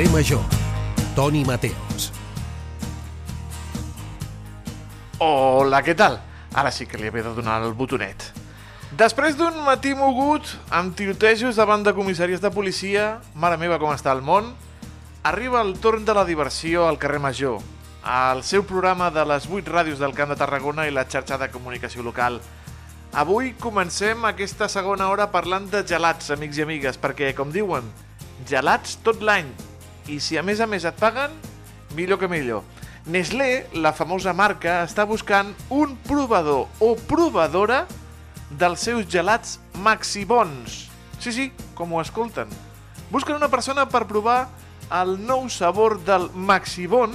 Carrer Major. Toni Mateos. Hola, què tal? Ara sí que li havia de donar el botonet. Després d'un matí mogut, amb tirotejos davant de comissaries de policia, mare meva com està el món, arriba el torn de la diversió al carrer Major, al seu programa de les 8 ràdios del Camp de Tarragona i la xarxa de comunicació local. Avui comencem aquesta segona hora parlant de gelats, amics i amigues, perquè, com diuen, gelats tot l'any. I si a més a més et paguen, millor que millor. Nestlé, la famosa marca, està buscant un provador o provadora dels seus gelats Maxibons. Sí, sí, com ho escolten. Busquen una persona per provar el nou sabor del Maxibon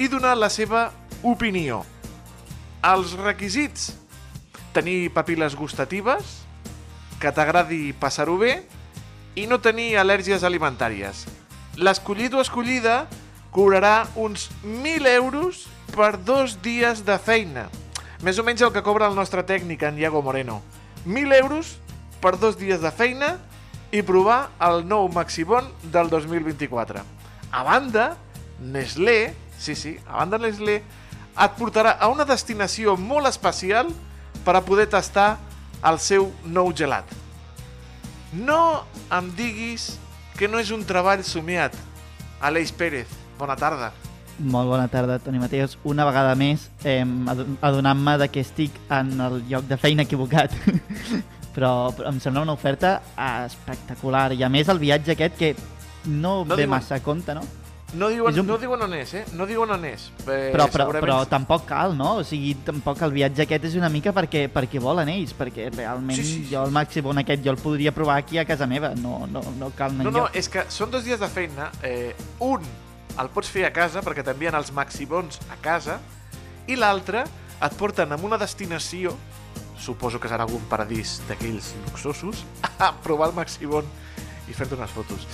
i donar la seva opinió. Els requisits. Tenir papil·les gustatives, que t'agradi passar-ho bé i no tenir al·lèrgies alimentàries. L'escollit o escollida cobrarà uns 1.000 euros per dos dies de feina. Més o menys el que cobra el nostre tècnic, en Iago Moreno. 1.000 euros per dos dies de feina i provar el nou Maxibon del 2024. A banda, Nestlé, sí, sí, a banda Nestlé, et portarà a una destinació molt especial per a poder tastar el seu nou gelat. No em diguis que no és un treball somiat. Aleix Pérez, bona tarda. Molt bona tarda, Toni Mateos. Una vegada més, eh, adonant-me de que estic en el lloc de feina equivocat. però, però em sembla una oferta espectacular. I a més el viatge aquest que no, No ve diuen- massa a compte, no? No diuen, un- no diuen on és, eh? No diuen on és. Eh, Però, però, segurament- però tampoc cal, no? O sigui, tampoc el viatge aquest és una mica perquè, perquè volen ells, perquè realment Sí, sí, sí. jo el Maximon aquest jo el podria provar aquí a casa meva, no, no, no cal anar No, no, és que són dos dies de feina. Eh, un el pots fer a casa perquè t'envien els maxibons a casa i l'altre et porten a una destinació suposo que serà algun paradís d'aquells luxosos a provar el maxibon i fer-te unes fotos.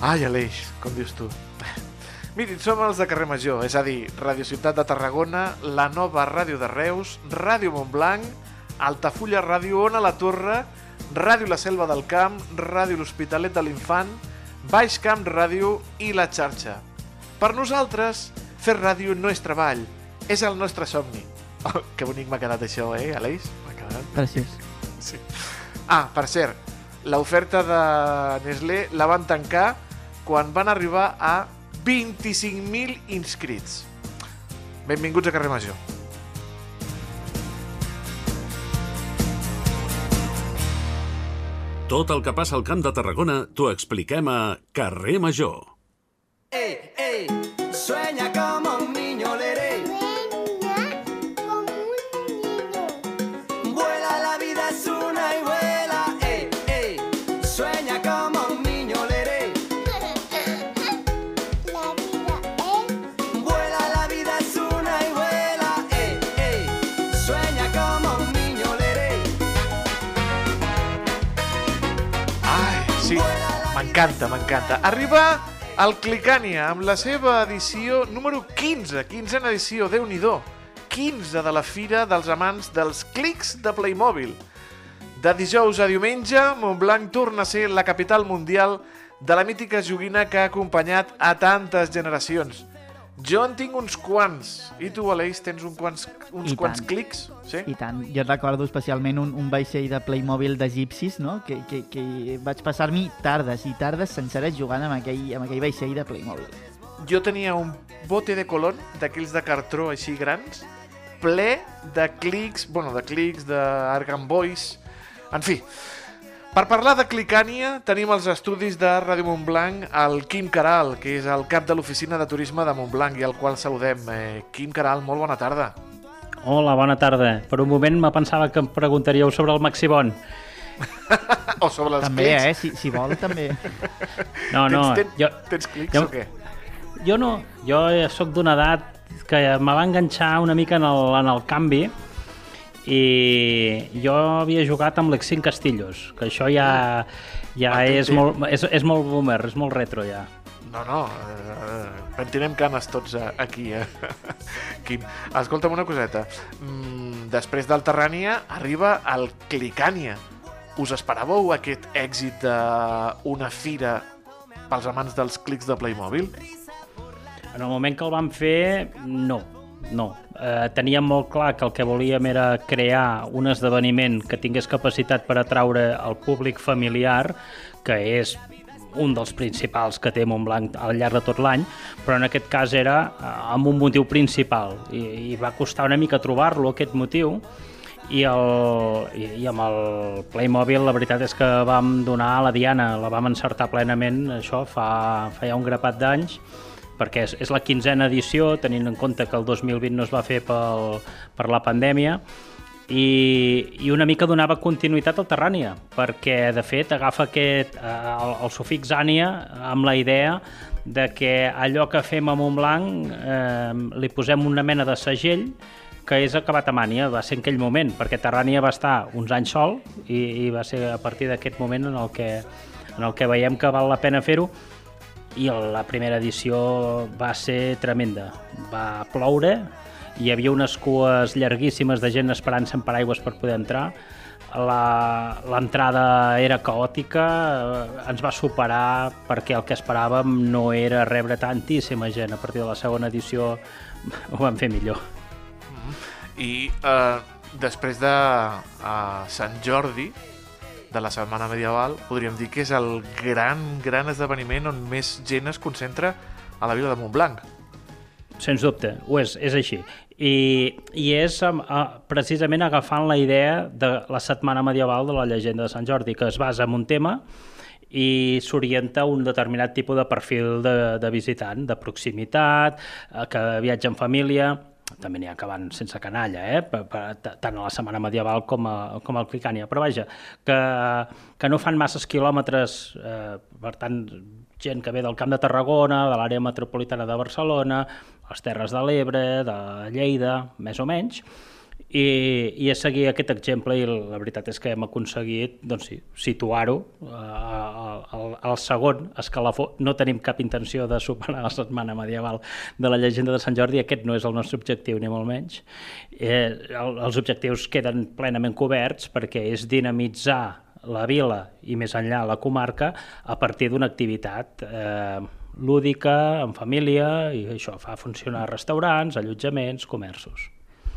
Ai, Aleix, com dius tu? Mirin, som els de carrer Major, és a dir, Ràdio Ciutat de Tarragona, la nova Ràdio de Reus, Ràdio Montblanc, Altafulla Ràdio Ona la Torre, Ràdio La Selva del Camp, Ràdio L'Hospitalet de l'Infant, Baix Camp Ràdio i La Xarxa. Per nosaltres, fer ràdio no és treball, és el nostre somni. Oh, que bonic m'ha quedat això, eh, Aleix? M'ha quedat... Preciós. Sí. Ah, per cert, l'oferta de Nestlé la van tancar quan van arribar a 25.000 inscrits. Benvinguts a Carrer Major. Tot el que passa al Camp de Tarragona t'ho expliquem a Carrer Major. Ey, ey, sueña como un m'encanta, m'encanta. Arriba el Clicània amb la seva edició número 15, 15 edició, déu nhi 15 de la Fira dels Amants dels Clics de Playmobil. De dijous a diumenge, Montblanc torna a ser la capital mundial de la mítica joguina que ha acompanyat a tantes generacions. Jo en tinc uns quants. I tu, Aleix, tens un quants, uns I quants tant. clics? Sí? I tant, jo recordo especialment un, un vaixell de Playmobil d'egipcis, no? Que, que, que vaig passar-m'hi tardes i tardes senceres jugant amb aquell, amb aquell vaixell de Playmobil. jo tenia un bote de colón, d'aquells de cartró així grans, ple de clics, bueno, de clics, d'Argan Boys... En fi, per parlar de Clicània tenim els estudis de Ràdio Montblanc el Quim Caral, que és el cap de l'oficina de turisme de Montblanc i al qual saludem. Eh, Quim Caral, molt bona tarda. Hola, bona tarda. Per un moment me pensava que em preguntaríeu sobre el Maxibon. O sobre els també, clics. eh? Si, si vol, també. No, no, tens, tens, jo, tens clics jo- o què? jo no. Jo sóc d'una edat que me va enganxar una mica en el, en el canvi i jo havia jugat amb l'Exin Castillos, que això ja, ja Ah, és, molt, és, és molt boomer, és molt retro ja. No, no, eh, pentinem canes tots eh, aquí, eh? Quim, escolta'm una coseta. Mm, després del Terrània arriba el Clicània. Us esperàveu aquest èxit d'una fira pels amants dels clics de Playmobil? En el moment que el vam fer, no. No. Eh, teníem molt clar que el que volíem era crear un esdeveniment que tingués capacitat per atraure el públic familiar, que és un dels principals que té Montblanc al llarg de tot l'any, però en aquest cas era eh, amb un motiu principal i, i va costar una mica trobar-lo, aquest motiu, i, el, i, i amb el Playmobil la veritat és que vam donar a la Diana, la vam encertar plenament, això fa, fa ja un grapat d'anys, perquè és, és la quinzena edició, tenint en compte que el 2020 no es va fer pel, per la pandèmia, i, i una mica donava continuïtat al Terrània, perquè de fet agafa aquest, eh, el, el sufix ània amb la idea de que allò que fem a Montblanc eh, li posem una mena de segell que és acabat a Mània, va ser en aquell moment, perquè Terrània va estar uns anys sol i, i va ser a partir d'aquest moment en el, que, en el que veiem que val la pena fer-ho i la primera edició va ser tremenda. Va ploure, hi havia unes cues llarguíssimes de gent esperant-se en paraigües per poder entrar, l'entrada era caòtica, eh, ens va superar perquè el que esperàvem no era rebre tantíssima gent. A partir de la segona edició ho vam fer millor. I eh, després de eh, Sant Jordi, de la Setmana Medieval, podríem dir que és el gran, gran esdeveniment on més gent es concentra a la vila de Montblanc. Sens dubte, ho és, és així. I, i és uh, precisament agafant la idea de la setmana medieval de la llegenda de Sant Jordi, que es basa en un tema i s'orienta a un determinat tipus de perfil de, de visitant, de proximitat, eh, que viatja en família, també n'hi ha que van sense canalla, eh? per, per, tant a la setmana medieval com, a, com al Clicània, però vaja, que, que no fan masses quilòmetres, eh, per tant, gent que ve del Camp de Tarragona, de l'àrea metropolitana de Barcelona, les Terres de l'Ebre, de Lleida, més o menys, i, i és seguir aquest exemple i la veritat és que hem aconseguit doncs sí, situar-ho eh, al, al, al segon escalafó. No tenim cap intenció de superar la setmana medieval de la llegenda de Sant Jordi, aquest no és el nostre objectiu ni molt menys. Eh, el, els objectius queden plenament coberts perquè és dinamitzar la vila i més enllà la comarca a partir d'una activitat eh, lúdica, en família, i això fa funcionar restaurants, allotjaments, comerços.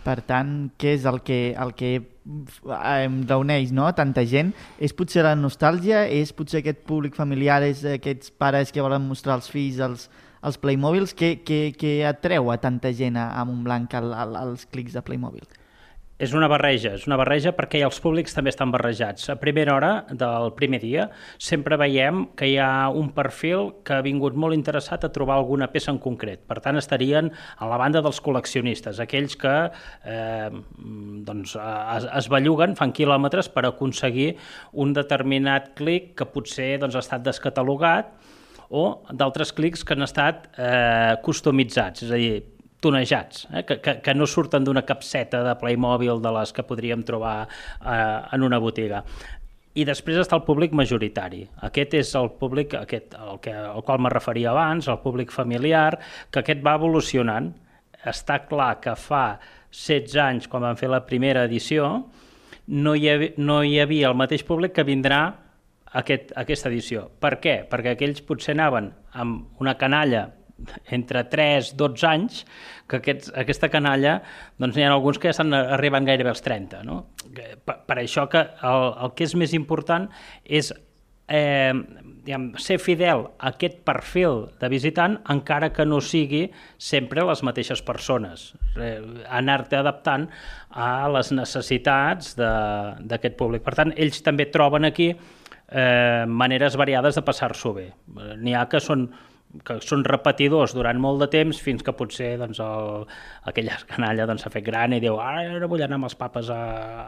Per tant, què és el que, el que em reuneix no? tanta gent? És potser la nostàlgia? És potser aquest públic familiar? És aquests pares que volen mostrar als fills els, els Playmobils? Què, què, què atreu a tanta gent a, a Montblanc al, als clics de Playmobil? És una barreja, és una barreja perquè els públics també estan barrejats. A primera hora del primer dia sempre veiem que hi ha un perfil que ha vingut molt interessat a trobar alguna peça en concret. Per tant, estarien a la banda dels col·leccionistes, aquells que eh, doncs, es, es belluguen, fan quilòmetres per aconseguir un determinat clic que potser doncs, ha estat descatalogat o d'altres clics que han estat eh, customitzats, és a dir, tonejats, eh? que, que, que no surten d'una capseta de Playmobil de les que podríem trobar eh, en una botiga. I després està el públic majoritari. Aquest és el públic aquest, el que, al qual me referia abans, el públic familiar, que aquest va evolucionant. Està clar que fa 16 anys, quan vam fer la primera edició, no hi, havia, no hi havia el mateix públic que vindrà aquest, aquesta edició. Per què? Perquè aquells potser anaven amb una canalla entre 3 12 anys, que aquests, aquesta canalla, doncs n'hi ha alguns que ja estan arribant gairebé als 30. No? Per, per això que el, el que és més important és eh, diguem, ser fidel a aquest perfil de visitant encara que no sigui sempre les mateixes persones. Eh, Anar-te adaptant a les necessitats d'aquest públic. Per tant, ells també troben aquí eh, maneres variades de passar-s'ho bé. N'hi ha que són que són repetidors durant molt de temps fins que potser doncs, el, aquella canalla doncs, s'ha fet gran i diu ara vull anar amb els papes a,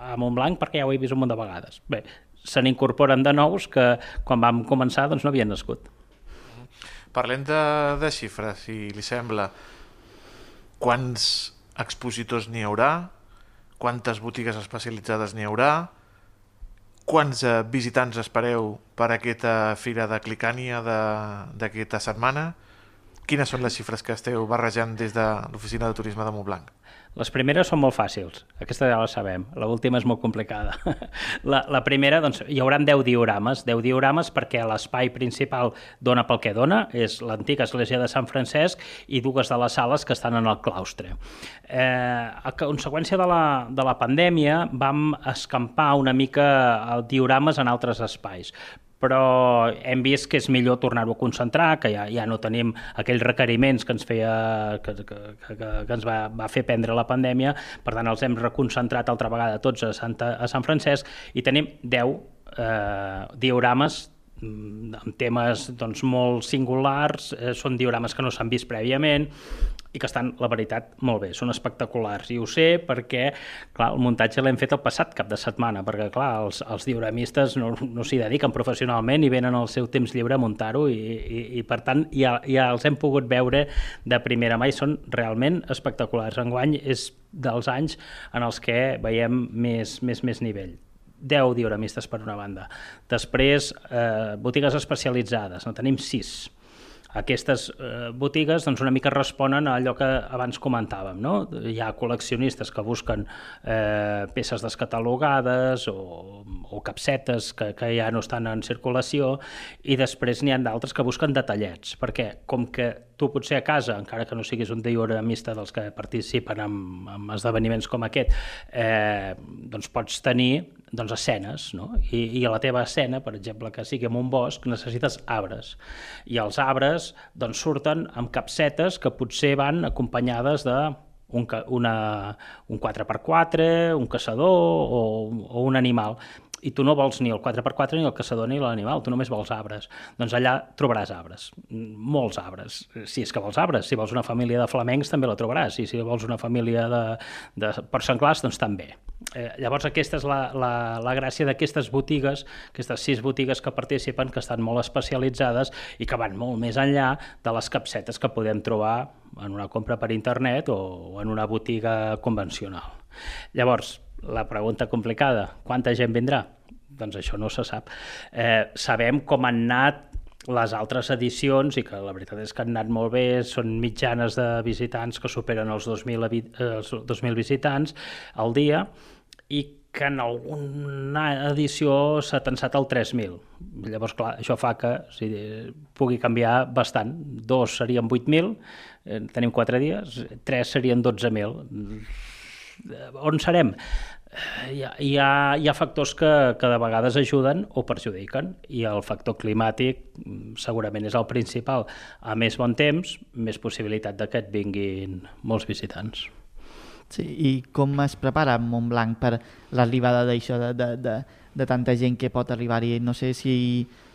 a Montblanc perquè ja ho he vist un munt de vegades. Bé, se n'incorporen de nous que quan vam començar doncs, no havien nascut. Parlem de, de xifres, si li sembla. Quants expositors n'hi haurà? Quantes botigues especialitzades n'hi haurà? Quants eh, visitants espereu per aquesta fira de Clicània d'aquesta setmana? Quines són les xifres que esteu barrejant des de l'oficina de turisme de Montblanc? Les primeres són molt fàcils, aquesta ja la sabem. La última és molt complicada. La, la primera, doncs, hi haurà 10 diorames, 10 diorames perquè l'espai principal dona pel que dona, és l'antiga església de Sant Francesc i dues de les sales que estan en el claustre. Eh, a conseqüència de la, de la pandèmia vam escampar una mica diorames en altres espais, però hem vist que és millor tornar-ho a concentrar, que ja, ja no tenim aquells requeriments que ens feia que, que, que, que ens va, va fer prendre la pandèmia, per tant els hem reconcentrat altra vegada tots a, Santa, a Sant Francesc i tenim 10 eh, diorames mm, amb temes doncs, molt singulars, eh, són diorames que no s'han vist prèviament i que estan, la veritat, molt bé, són espectaculars. I ho sé perquè, clar, el muntatge l'hem fet el passat cap de setmana, perquè, clar, els, els dioramistes no, no s'hi dediquen professionalment i venen al seu temps lliure a muntar-ho i, i, i, per tant, ja, ja els hem pogut veure de primera mà i són realment espectaculars. Enguany és dels anys en els que veiem més, més, més nivell. 10 dioramistes per una banda. Després, eh, botigues especialitzades, no tenim 6 aquestes eh, botigues doncs, una mica responen a allò que abans comentàvem. No? Hi ha col·leccionistes que busquen eh, peces descatalogades o, o capsetes que, que ja no estan en circulació i després n'hi ha d'altres que busquen detallets, perquè com que tu potser a casa, encara que no siguis un dioramista dels que participen en, en esdeveniments com aquest, eh, doncs pots tenir doncs, escenes, no? I, I a la teva escena, per exemple, que sigui en un bosc, necessites arbres. I els arbres doncs, surten amb capsetes que potser van acompanyades de un, una, un 4x4, un caçador o, o un animal i tu no vols ni el 4x4 ni el caçador ni l'animal, tu només vols arbres. Doncs allà trobaràs arbres, molts arbres. Si és que vols arbres, si vols una família de flamencs també la trobaràs, i si vols una família de, de porcs senglars, doncs també. Eh, llavors aquesta és la, la, la gràcia d'aquestes botigues, aquestes sis botigues que participen, que estan molt especialitzades i que van molt més enllà de les capsetes que podem trobar en una compra per internet o en una botiga convencional. Llavors, la pregunta complicada, quanta gent vindrà? Doncs això no se sap. Eh, sabem com han anat les altres edicions i que la veritat és que han anat molt bé, són mitjanes de visitants que superen els 2.000, eh, els 2.000 visitants al dia i que en alguna edició s'ha tensat el 3.000. Llavors, clar, això fa que o sigui, pugui canviar bastant. Dos serien 8.000, eh, tenim quatre dies, tres serien 12.000 on serem? Hi ha, hi ha, hi ha factors que, que de vegades ajuden o perjudiquen i el factor climàtic mm, segurament és el principal. A més bon temps, més possibilitat de que et vinguin molts visitants. Sí, I com es prepara Montblanc per l'arribada d'això de, de, de, de tanta gent que pot arribar-hi? No sé si,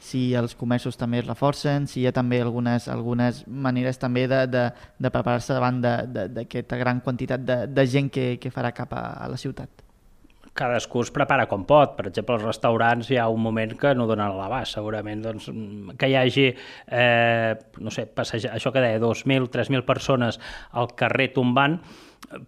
si els comerços també es reforcen, si hi ha també algunes, algunes maneres també de, de, de preparar-se davant d'aquesta gran quantitat de, de gent que, que farà cap a, a la ciutat cadascú es prepara com pot. Per exemple, els restaurants hi ha un moment que no donen a l'abast, segurament. Doncs, que hi hagi, eh, no sé, passejar, això que deia, 2.000, 3.000 persones al carrer tombant,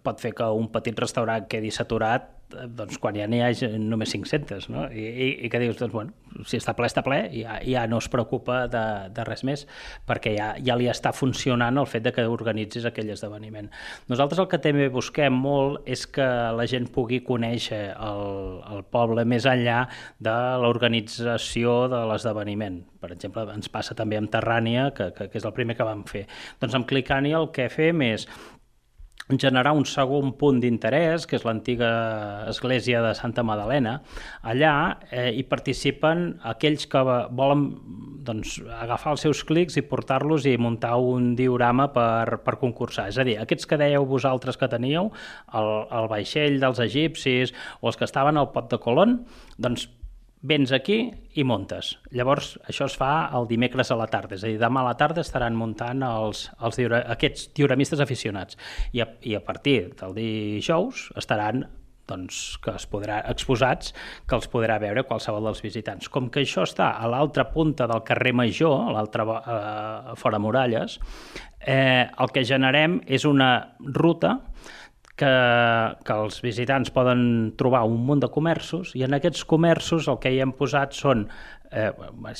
pot fer que un petit restaurant quedi saturat doncs quan ja n'hi ha només 500, no? I, i, i que dius, doncs, bueno, si està ple, està ple, ja, ja no es preocupa de, de res més, perquè ja, ja li està funcionant el fet de que organitzis aquell esdeveniment. Nosaltres el que també busquem molt és que la gent pugui conèixer el, el poble més enllà de l'organització de l'esdeveniment. Per exemple, ens passa també amb Terrània, que, que, que és el primer que vam fer. Doncs amb Clicània el que fem és generar un segon punt d'interès, que és l'antiga església de Santa Madalena. Allà eh, hi participen aquells que volen doncs, agafar els seus clics i portar-los i muntar un diorama per, per concursar. És a dir, aquests que dèieu vosaltres que teníeu, el, el vaixell dels egipcis o els que estaven al pot de Colón, doncs vens aquí i montes. Llavors, això es fa el dimecres a la tarda, és a dir, demà a la tarda estaran muntant els, els diura, aquests dioramistes aficionats i a, i a partir del dijous estaran doncs, que es podrà, exposats que els podrà veure qualsevol dels visitants. Com que això està a l'altra punta del carrer Major, a l'altra eh, fora muralles, eh, el que generem és una ruta que, que els visitants poden trobar un munt de comerços i en aquests comerços el que hi hem posat són, eh,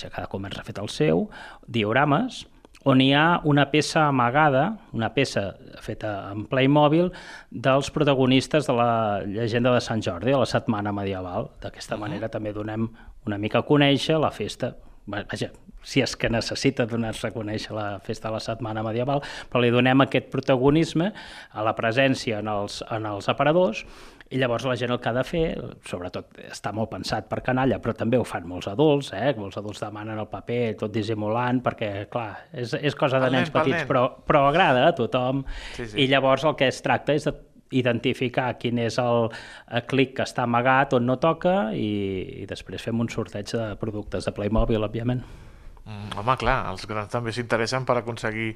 cada comerç ha fet el seu, diorames, on hi ha una peça amagada, una peça feta en Playmobil, dels protagonistes de la llegenda de Sant Jordi, de la setmana medieval. D'aquesta manera també donem una mica a conèixer la festa vaja, si és que necessita donar-se a conèixer la festa de la setmana medieval, però li donem aquest protagonisme a la presència en els, en els aparadors i llavors la gent el que ha de fer, sobretot està molt pensat per canalla, però també ho fan molts adults, eh? molts adults demanen el paper tot dissimulant, perquè, clar, és, és cosa de nens petits, però, però agrada a tothom. Sí, sí. I llavors el que es tracta és de identificar quin és el, el clic que està amagat on no toca i, i després fem un sorteig de productes de Playmobil, òbviament. Mm, home, clar, els grans també s'interessen per aconseguir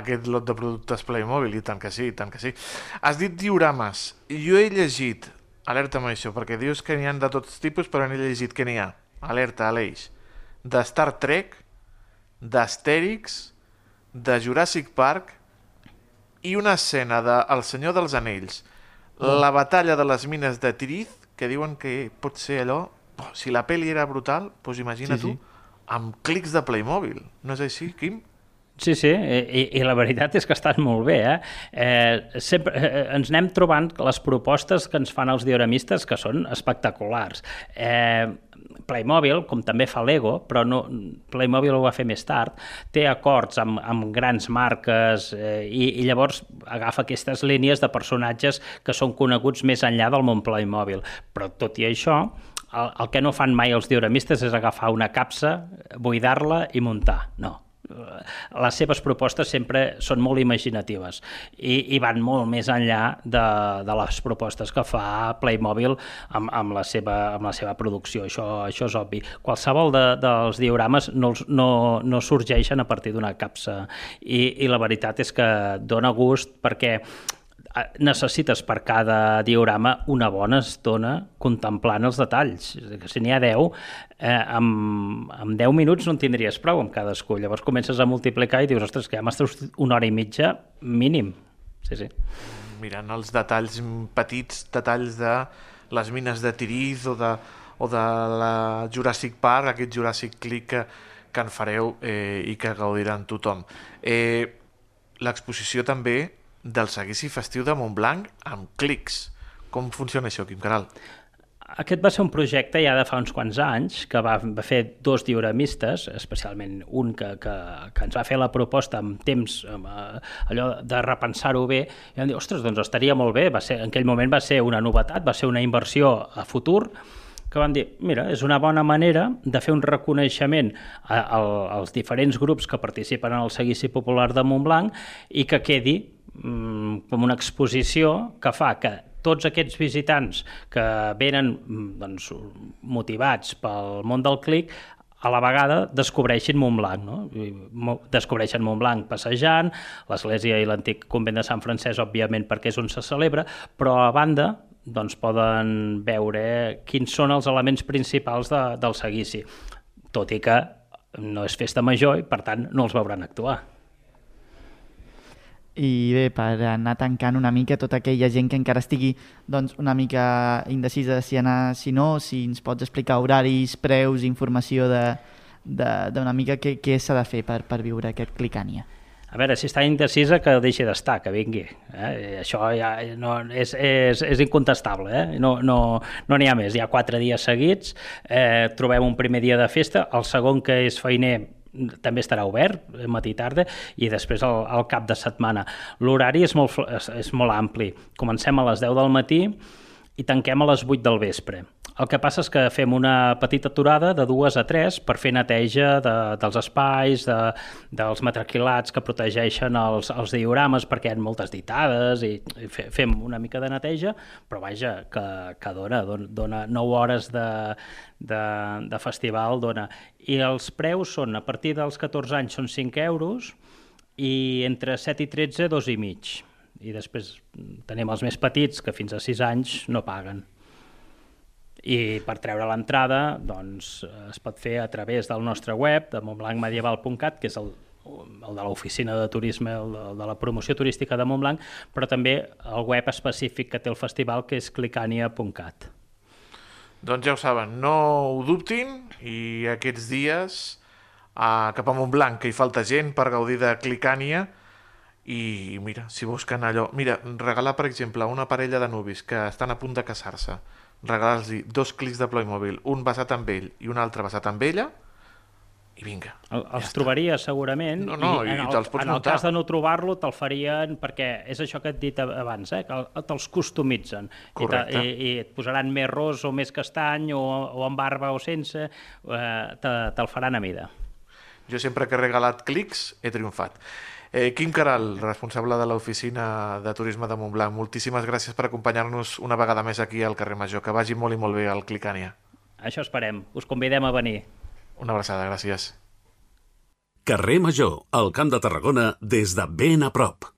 aquest lot de productes Playmobil, i tant que sí, i tant que sí. Has dit diorames. Jo he llegit, alerta amb això, perquè dius que n'hi ha de tots tipus, però n'he llegit que n'hi ha, alerta, Aleix, de Star Trek, d'Astèrix, de Jurassic Park i una escena de El Senyor dels Anells, la batalla de les mines de Tirith, que diuen que pot ser allò... Oh, si la pel·li era brutal, doncs imagina Sí, sí. tu, amb clics de Playmobil. No és així, Quim? Sí, sí, i, i la veritat és que estan molt bé. Eh? Eh, sempre, eh, ens anem trobant les propostes que ens fan els dioramistes que són espectaculars. Eh, Playmobil, com també fa Lego, però no, Playmobil ho va fer més tard, té acords amb, amb grans marques eh, i, i llavors agafa aquestes línies de personatges que són coneguts més enllà del món Playmobil. Però tot i això, el, el que no fan mai els dioramistes és agafar una capsa, buidar-la i muntar. No, les seves propostes sempre són molt imaginatives i, i van molt més enllà de, de les propostes que fa Playmobil amb, amb, la, seva, amb la seva producció, això, això és obvi. Qualsevol de, dels diorames no, no, no sorgeixen a partir d'una capsa i, i la veritat és que dona gust perquè necessites per cada diorama una bona estona contemplant els detalls. Que Si n'hi ha 10, eh, amb, amb 10 minuts no en tindries prou amb cadascú. Llavors comences a multiplicar i dius, ostres, que ja m'estàs una hora i mitja mínim. Sí, sí. Mirant els detalls petits, detalls de les mines de Tiriz o de, o de la Jurassic Park, aquest Jurassic Click que, que en fareu eh, i que gaudiran tothom. Eh, L'exposició també del seguici festiu de Montblanc amb clics. Com funciona això, Quim Caral? Aquest va ser un projecte ja de fa uns quants anys que va, va fer dos dioramistes, especialment un que, que, que ens va fer la proposta amb temps, amb, eh, allò de repensar-ho bé, i vam dir, ostres, doncs estaria molt bé, va ser, en aquell moment va ser una novetat, va ser una inversió a futur, que van dir, mira, és una bona manera de fer un reconeixement a, a, als diferents grups que participen en el seguici popular de Montblanc i que quedi com una exposició que fa que tots aquests visitants que venen mm, doncs, motivats pel món del clic a la vegada descobreixin Montblanc, no? Descobreixen Montblanc passejant, l'església i l'antic convent de Sant Francesc, òbviament, perquè és on se celebra, però a banda doncs poden veure quins són els elements principals de, del seguici, tot i que no és festa major i, per tant, no els veuran actuar. I bé, per anar tancant una mica tota aquella gent que encara estigui doncs, una mica indecisa de si anar, si no, si ens pots explicar horaris, preus, informació d'una mica què, què s'ha de fer per, per viure aquest Clicània. A veure, si està indecisa, que deixi d'estar, que vingui. Eh? Això ja no, és, és, és incontestable, eh? no n'hi no, no ha més. Hi ha quatre dies seguits, eh, trobem un primer dia de festa, el segon, que és feiner, també estarà obert, eh, matí i tarda, i després el, el cap de setmana. L'horari és, molt, és, és molt ampli. Comencem a les 10 del matí i tanquem a les 8 del vespre. El que passa és que fem una petita aturada de dues a tres per fer neteja de, dels espais, de, dels matraquilats que protegeixen els, els diorames perquè hi ha moltes ditades i, i fe, fem una mica de neteja, però vaja, que, que dona, dona, dona 9 hores de, de, de festival, dona. I els preus són, a partir dels 14 anys són 5 euros i entre 7 i 13, dos i mig. I després tenim els més petits, que fins a 6 anys no paguen. I per treure l'entrada doncs, es pot fer a través del nostre web, de montblancmedieval.cat, que és el, el de l'oficina de turisme, el de, el de la promoció turística de Montblanc, però també el web específic que té el festival, que és clicania.cat. Doncs ja ho saben, no ho dubtin i aquests dies a, cap a Montblanc, que hi falta gent per gaudir de Clicània, i mira, si busquen allò... Mira, regalar, per exemple, a una parella de nuvis que estan a punt de casar-se, regalar-los dos clics de Playmobil, un basat en ell i un altre basat en ella, i vinga. El, els trobaries segurament No, no, i en el, pots en el muntar. cas de no trobar-lo te'l farien perquè és això que et dit abans, eh? que el- te'ls customitzen I, te, Correcte. i, i et posaran més ros o més castany o, o amb barba o sense eh, te, te'l faran a mida Jo sempre que he regalat clics he triomfat. Eh, Quim Caral, responsable de l'oficina de turisme de Montblanc, moltíssimes gràcies per acompanyar-nos una vegada més aquí al carrer Major. Que vagi molt i molt bé al Clicània. això esperem, us convidem a venir Una abraçada, gràcies. Carrer Major, al Camp de Tarragona, des de ben a prop.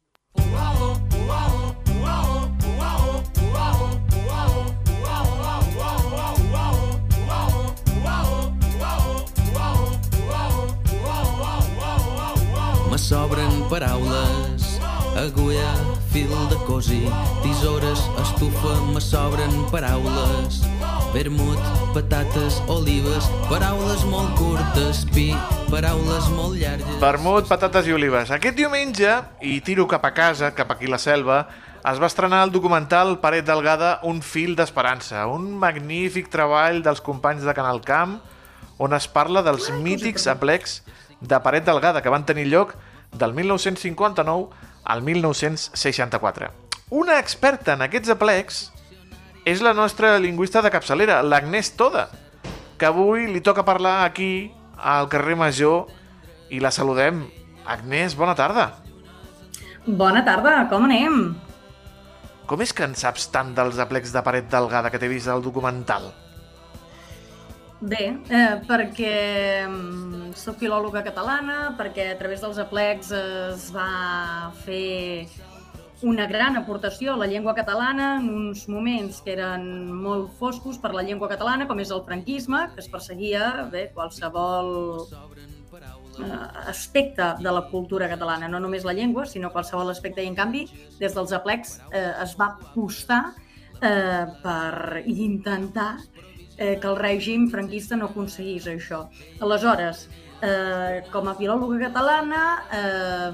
Paraules, agulla, fil de cosir, tisores, estufa, me sobren paraules. Vermut, patates, olives, paraules molt curtes, pi, paraules molt llargues. Vermut, patates i olives. Aquest diumenge, i tiro cap a casa, cap aquí a la selva, es va estrenar el documental Paret Delgada, un fil d'esperança, un magnífic treball dels companys de Canal Camp, on es parla dels mítics aplecs de Paret Delgada, que van tenir lloc del 1959 al 1964. Una experta en aquests aplecs és la nostra lingüista de capçalera, l'Agnès Toda, que avui li toca parlar aquí, al carrer Major, i la saludem. Agnès, bona tarda. Bona tarda, com anem? Com és que en saps tant dels aplecs de paret delgada que t'he vist al documental? Bé, eh, perquè mm, soc filòloga catalana, perquè a través dels aplecs es va fer una gran aportació a la llengua catalana en uns moments que eren molt foscos per la llengua catalana, com és el franquisme, que es perseguia bé, qualsevol eh, aspecte de la cultura catalana, no només la llengua, sinó qualsevol aspecte. I, en canvi, des dels aplecs eh, es va apostar eh, per intentar eh, que el règim franquista no aconseguís això. Aleshores, eh, com a filòloga catalana eh,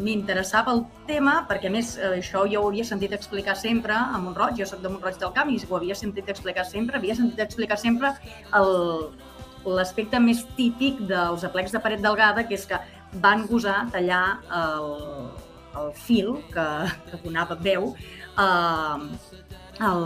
m'interessava el tema perquè a més eh, això jo ho havia sentit explicar sempre a Montroig, jo soc de Montroig del Camp i ho havia sentit explicar sempre, havia sentit explicar sempre l'aspecte més típic dels aplecs de paret delgada, que és que van gosar tallar el, el fil que, que donava veu eh, al,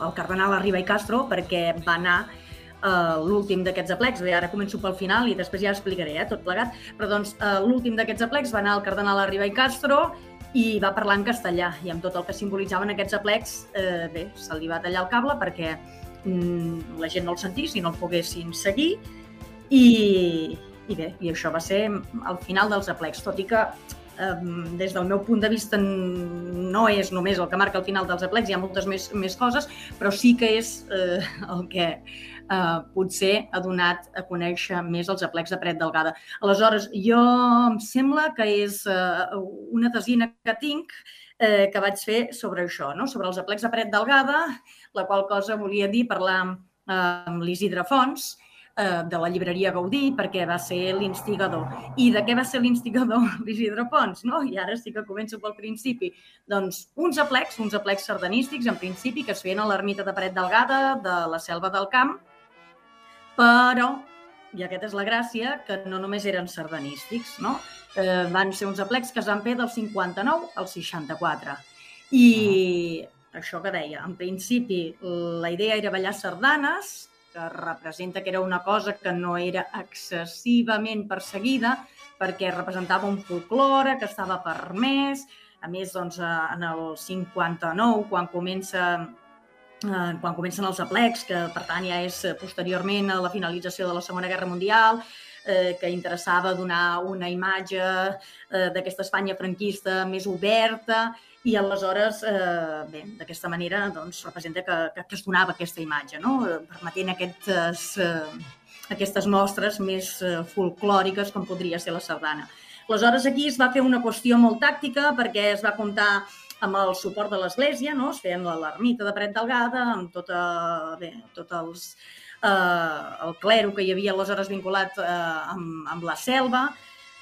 al cardenal Arriba i Castro perquè va anar uh, l'últim d'aquests aplecs, bé, ara començo pel final i després ja explicaré eh, tot plegat, però doncs uh, l'últim d'aquests aplecs va anar al cardenal Arriba i Castro i va parlar en castellà. I amb tot el que simbolitzaven aquests aplecs, eh, bé, se li va tallar el cable perquè mm, la gent no el sentís i no el poguessin seguir. I, i bé, i això va ser el final dels aplecs, tot i que eh, des del meu punt de vista no és només el que marca el final dels aplecs, hi ha moltes més, més coses, però sí que és eh, el que eh, potser ha donat a conèixer més els aplecs de paret delgada. Aleshores, jo em sembla que és eh, una tesina que tinc eh, que vaig fer sobre això, no? sobre els aplecs de paret delgada, la qual cosa volia dir parlar amb, amb l'Isidre Fons, eh, de la llibreria Gaudí, perquè va ser l'instigador. I de què va ser l'instigador l'Isidre Pons? No? I ara sí que començo pel principi. Doncs uns aplecs, uns aplecs sardanístics, en principi, que es feien a l'ermita de Paret Delgada, de la Selva del Camp, però, i aquesta és la gràcia, que no només eren sardanístics, no? Eh, van ser uns aplecs que es van fer del 59 al 64. I això que deia, en principi la idea era ballar sardanes, que representa que era una cosa que no era excessivament perseguida, perquè representava un folklore que estava permès. A més, doncs, eh, en el 59, quan comença eh, quan comencen els aplecs, que per tant ja és eh, posteriorment a la finalització de la Segona Guerra Mundial, eh, que interessava donar una imatge eh, d'aquesta Espanya franquista més oberta i aleshores, eh, bé, d'aquesta manera doncs, representa que, que, que es donava aquesta imatge, no? Eh, permetent aquestes, eh, aquestes mostres més eh, folclòriques com podria ser la sardana. Aleshores, aquí es va fer una qüestió molt tàctica perquè es va comptar amb el suport de l'Església, no? es feien l'ermita de Paret Delgada, amb tota, bé, tots els, eh, el clero que hi havia aleshores vinculat eh, amb, amb la selva,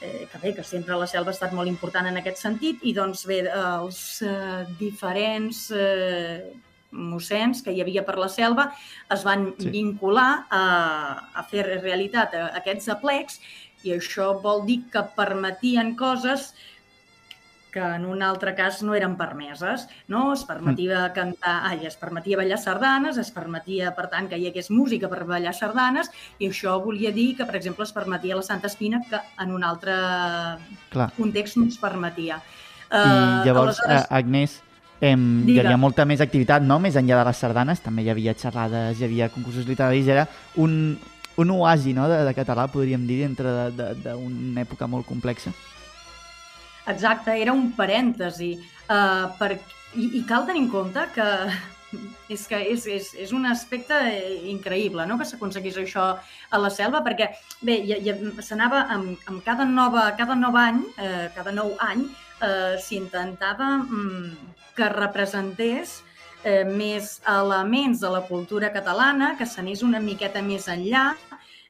eh, que bé, que sempre la selva ha estat molt important en aquest sentit, i doncs bé, els eh, diferents eh, mossens que hi havia per la selva es van Sí. vincular a, a fer realitat a, aquests aplecs i això vol dir que permetien coses que en un altre cas no eren permeses, no? Es permetia cantar, ai, es permetia ballar sardanes, es permetia, per tant, que hi hagués música per ballar sardanes, i això volia dir que, per exemple, es permetia la Santa Espina, que en un altre Clar. context no es permetia. I Eh, llavors, aleshores, eh, Agnès, em, hi havia molta més activitat, no? Més enllà de les sardanes, també hi havia xerrades, hi havia concursos literaris, era un, un oasi no? de, de català, podríem dir, dintre d'una època molt complexa. Exacte, era un parèntesi. Uh, per... I, I cal tenir en compte que és que és, és, és un aspecte eh, increïble no? que s'aconseguís això a la selva, perquè bé, ja, ja, s'anava amb, amb cada, nova, cada nou any, eh, cada nou any, eh, s'intentava mm, que representés eh, més elements de la cultura catalana, que s'anés una miqueta més enllà,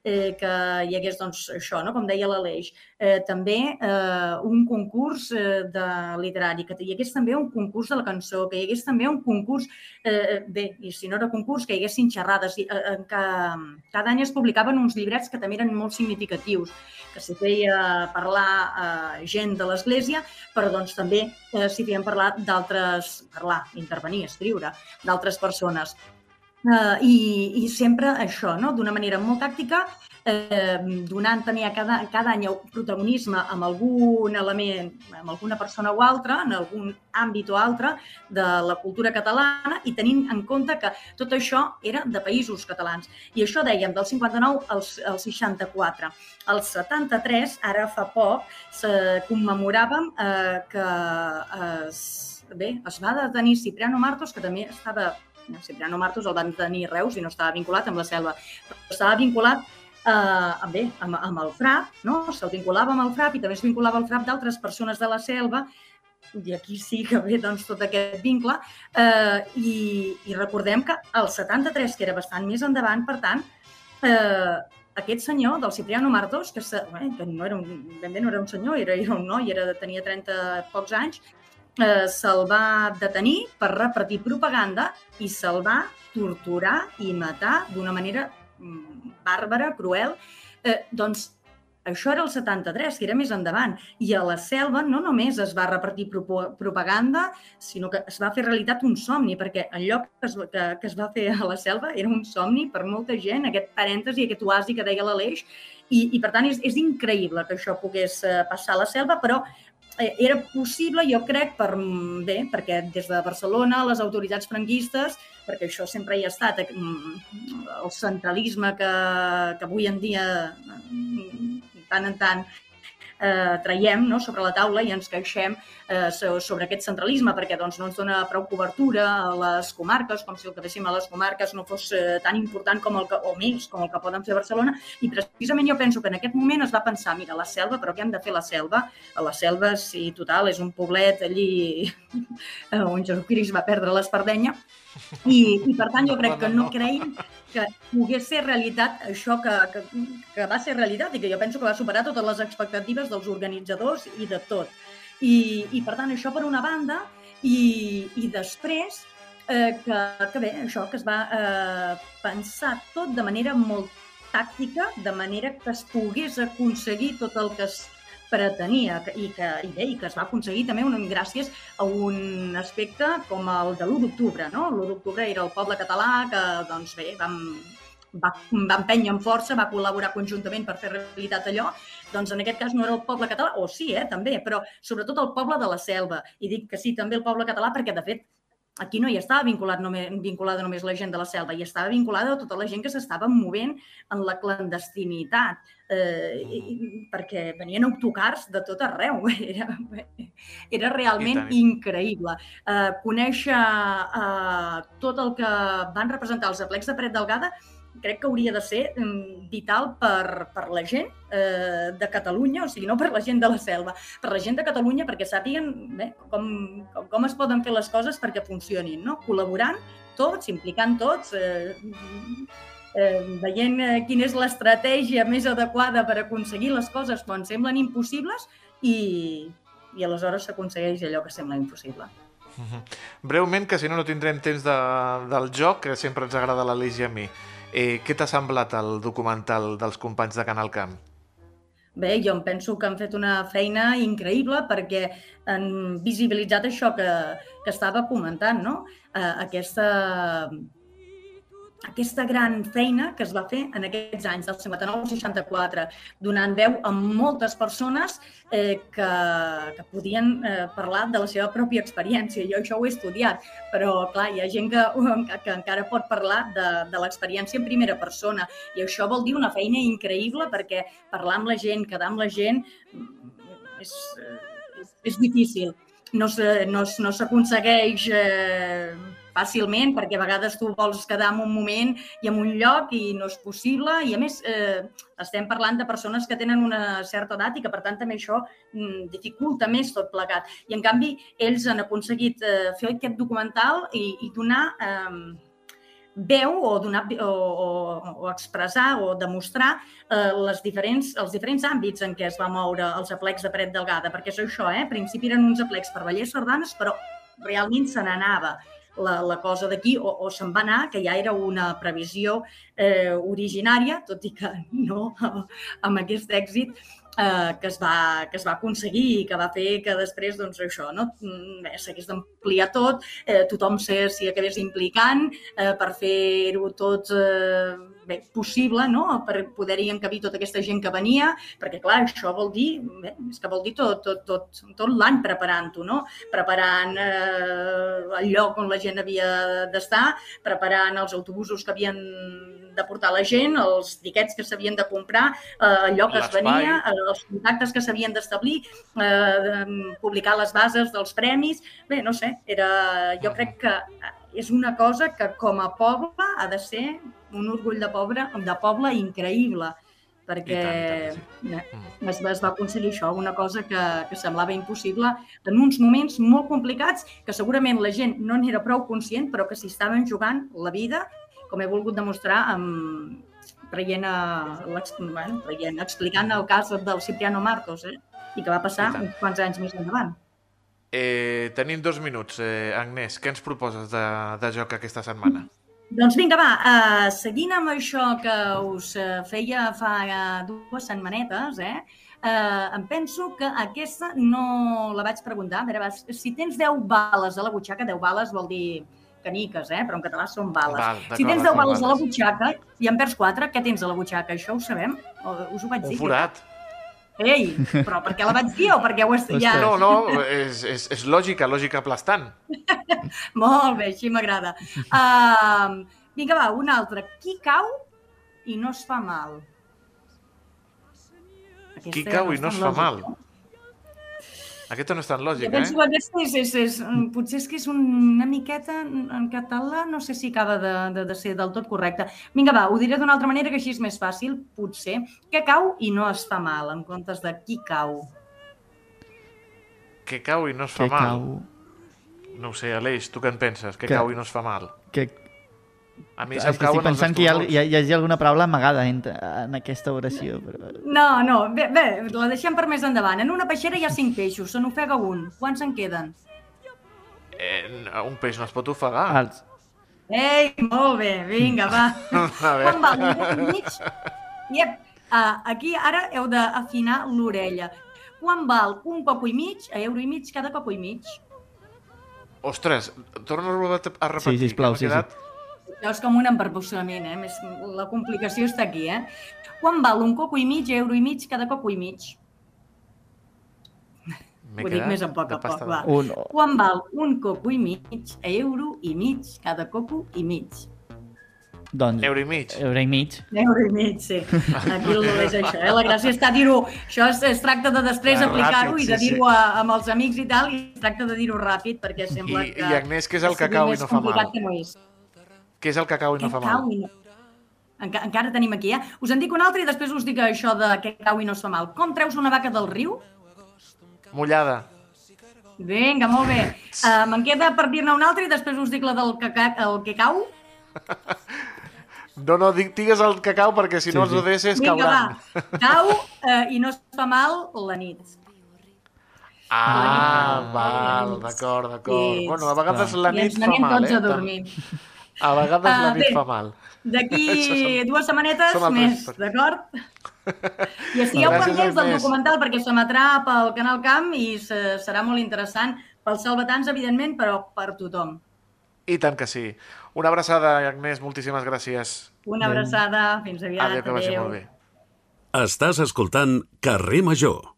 eh, que hi hagués, doncs, això, no? com deia l'Aleix, eh, també eh, un concurs eh, de literari, que hi hagués també un concurs de la cançó, que hi hagués també un concurs, eh, bé, i si no era concurs, que hi haguessin xerrades, i, eh, eh, que cada any es publicaven uns llibrets que també eren molt significatius, que s'hi feia parlar eh, gent de l'Església, però doncs també eh, s'hi feien parlar d'altres, parlar, intervenir, escriure, d'altres persones. Uh, i, I sempre això, no? d'una manera molt tàctica, eh, donant també a cada, cada any protagonisme amb algun element, amb alguna persona o altra, en algun àmbit o altre de la cultura catalana i tenint en compte que tot això era de països catalans. I això dèiem del 59 al, al 64. Al 73, ara fa poc, se commemoràvem eh, que es, bé, es va detenir Cipriano Martos, que també estava Cipriano Martos el van tenir Reus i no estava vinculat amb la selva, però estava vinculat eh, bé, amb, amb el FRAP, no? se'l vinculava amb el FRAP i també es vinculava al FRAP d'altres persones de la selva i aquí sí que ve doncs, tot aquest vincle. Eh, i, I recordem que el 73, que era bastant més endavant, per tant, eh, aquest senyor del Cipriano Martos, que, se, bé, que no era un, ben bé no era un senyor, era, era un noi, era, tenia 30 pocs anys, eh, se'l va detenir per repartir propaganda i se'l va torturar i matar d'una manera mm, bàrbara, cruel. Eh, doncs això era el 73, que era més endavant. I a la selva no només es va repartir propaganda, sinó que es va fer realitat un somni, perquè el lloc que es, que, que es va fer a la selva era un somni per molta gent, aquest parèntesi, aquest oasi que deia l'Aleix, i, i per tant és, és increïble que això pogués eh, passar a la selva, però era possible, jo crec, per, bé, perquè des de Barcelona, les autoritats franquistes, perquè això sempre hi ha estat, eh, el centralisme que, que avui en dia mm, tant en tant eh, traiem no, sobre la taula i ens queixem eh, so- sobre aquest centralisme perquè doncs, no ens dona prou cobertura a les comarques, com si el que féssim a les comarques no fos eh, tan important com el que, o més com el que poden fer a Barcelona i precisament jo penso que en aquest moment es va pensar mira, la selva, però què hem de fer la selva? A la selva, sí, total, és un poblet allí on Jesucrist va perdre l'espardenya i, i per tant jo crec que no creiem que pogués ser realitat això que, que, que va ser realitat i que jo penso que va superar totes les expectatives dels organitzadors i de tot. I, i per tant, això per una banda, i, i després eh, que, que bé, això que es va eh, pensar tot de manera molt tàctica, de manera que es pogués aconseguir tot el que es pretenia i que, i bé, i que es va aconseguir també un, gràcies a un aspecte com el de l'1 d'octubre. No? L'1 d'octubre era el poble català que, doncs bé, vam, va, va empènyer amb força, va col·laborar conjuntament per fer realitat allò, doncs en aquest cas no era el poble català, o sí, eh, també, però sobretot el poble de la selva. I dic que sí, també el poble català, perquè de fet aquí no hi estava vinculat només, vinculada només la gent de la selva, hi estava vinculada tota la gent que s'estava movent en la clandestinitat, eh, i, i- perquè venien autocars de tot arreu. Era, era realment tant, increïble. Eh, conèixer eh, tot el que van representar els aplecs de Paret Delgada crec que hauria de ser mm, vital per, per la gent eh, de Catalunya, o sigui, no per la gent de la selva, per la gent de Catalunya perquè sàpiguen bé, com, com, com es poden fer les coses perquè funcionin, no? col·laborant tots, implicant tots, eh, eh, veient eh, quina és l'estratègia més adequada per aconseguir les coses quan semblen impossibles i, i aleshores s'aconsegueix allò que sembla impossible. Breument, que si no no tindrem temps de, del joc, que sempre ens agrada l'Aleix i a mi. Eh, què t'ha semblat el documental dels companys de Canal Camp? Bé, jo em penso que han fet una feina increïble perquè han visibilitzat això que, que estava comentant, no? Eh, aquesta, aquesta gran feina que es va fer en aquests anys, del 59 al 64, donant veu a moltes persones eh, que, que podien eh, parlar de la seva pròpia experiència. Jo això ho he estudiat, però clar, hi ha gent que, que encara pot parlar de, de l'experiència en primera persona i això vol dir una feina increïble perquè parlar amb la gent, quedar amb la gent, mm, és, és, és difícil. No se- no, s'aconsegueix eh, fàcilment perquè a vegades tu vols quedar en un moment i en un lloc i no és possible i a més eh, estem parlant de persones que tenen una certa edat i que per tant també això mm, dificulta més tot plegat. I en canvi ells han aconseguit eh, fer aquest documental i, i donar eh, veu o, donar, o, o, o expressar o demostrar eh, les diferents, els diferents àmbits en què es va moure els aplecs de Pret Delgada, perquè és això, eh? Al principi eren uns aplecs per ballers sardanes, però realment se n'anava la, la cosa d'aquí, o, o se'n va anar, que ja era una previsió eh, originària, tot i que no amb aquest èxit eh, que, es va, que es va aconseguir i que va fer que després, doncs això, no? Mm, s'hagués d'ampliar tot, eh, tothom s'hi acabés implicant eh, per fer-ho tot eh, bé, possible, no? per poder-hi encabir tota aquesta gent que venia, perquè clar, això vol dir, bé, és que vol dir tot, tot, tot, tot l'any preparant-ho, no? preparant eh, el lloc on la gent havia d'estar, preparant els autobusos que havien de portar la gent, els tiquets que s'havien de comprar, eh, el lloc que es venia, eh, els contactes que s'havien d'establir, eh, publicar les bases dels premis. Bé, no sé, era, jo crec que és una cosa que com a poble ha de ser un orgull de poble, de poble increïble perquè I tant, i tant eh, es, va- es va aconseguir això, una cosa que, que semblava impossible en uns moments molt complicats que segurament la gent no n'era prou conscient però que s'hi estaven jugant la vida com he volgut demostrar amb, traient, a, l'ex- bueno, traient, explicant el cas del Cipriano Martos eh? i que va passar uns quants anys més endavant. Eh, tenim dos minuts. Eh, Agnès, què ens proposes de, de joc aquesta setmana? Doncs vinga, va, uh, seguint amb això que us uh, feia fa uh, dues setmanetes, eh, uh, em penso que aquesta no la vaig preguntar. A veure, va, si tens 10 bales a la butxaca, 10 bales vol dir caniques, eh? però en català són bales. Val, si tens 10 són bales a la bales. butxaca i en perds 4, què tens a la butxaca? Això ho sabem? O, us ho vaig Un dir? forat. Ei, però per què la vaig dir o perquè ho has... Ja... No, no, és, és, és lògica, lògica aplastant. Molt bé, així m'agrada. Uh, vinga, va, una altra. Qui cau i no es fa mal? Aquesta Qui cau i no es fa mal? Aquesta no és tan Jo lògica, penso eh? que aquesta és, és, és, potser és que és una miqueta en català, no sé si acaba de, de, de ser del tot correcte. Vinga, va, ho diré d'una altra manera que així és més fàcil, potser. Què cau i no es fa mal, en comptes de qui cau? Que cau i no es fa Que mal. cau... No ho sé, Aleix, tu què en penses? Que Que- cau i no es fa mal. Que... A mi se'm cauen estic els pensant que hi ha, hi, ha, hi hagi alguna paraula amagada entre, en aquesta oració. Però... No, no, bé, bé, la deixem per més endavant. En una peixera hi ha cinc peixos, se n'ofega un. Quants en queden? Eh, un peix no es pot ofegar. Els... Ei, molt bé, vinga, va. A Quan val un i mig? Yep. Uh, aquí ara heu d'afinar l'orella. Quan val un coco i mig a euro i mig cada coco i mig? Ostres, torna a rep- a repetir. Sí, sisplau, sí, quedat... Això és com un embarbussament, eh? Més, la complicació està aquí, eh? Quan val un coco i mig euro i mig cada coco i mig? Ho dic més a poc a poc, va. Un... Quan val un coco i mig euro i mig cada coco i mig? Doncs, Euro i mig. euro i mig. Euro i mig, sí. Aquí el és això, eh? La gràcia està dir-ho. Això es, es tracta de després aplicar-ho ràpid, i de sí, dir-ho a- amb els amics i tal, i es tracta de dir-ho ràpid perquè sembla I- que... i Agnès, què és el que cacau i no fa mal? complicat Que no és. Què és el que cau i no fa cau mal? i no... Enca encara tenim aquí, eh? Us en dic un altre i després us dic això de què cau i no es fa mal. Com treus una vaca del riu? Mullada. Vinga, molt bé. Uh, Me'n queda per dir-ne un altre i després us dic la del que, ca- el que cau. No, no, di- digues el cacau perquè si no Sí, els ODS Vinga, cauran. va, cau eh, i no es fa mal la nit. Ah, La val, d'acord, d'acord. I- Bueno, a vegades la I nit ens fa mal, tots eh? a dormir. A vegades la Ah, nit bé. fa mal. D'aquí dues setmanetes més, d'acord? I estigueu pendents del documental perquè s'emetrà pel Canal Camp i se- serà molt interessant pels salvatans, evidentment, però per tothom. I tant que sí. Una abraçada, Agnès, moltíssimes gràcies. Una abraçada, fins aviat, Adéu, que vagi adéu. molt bé. Estàs escoltant Carrer Major.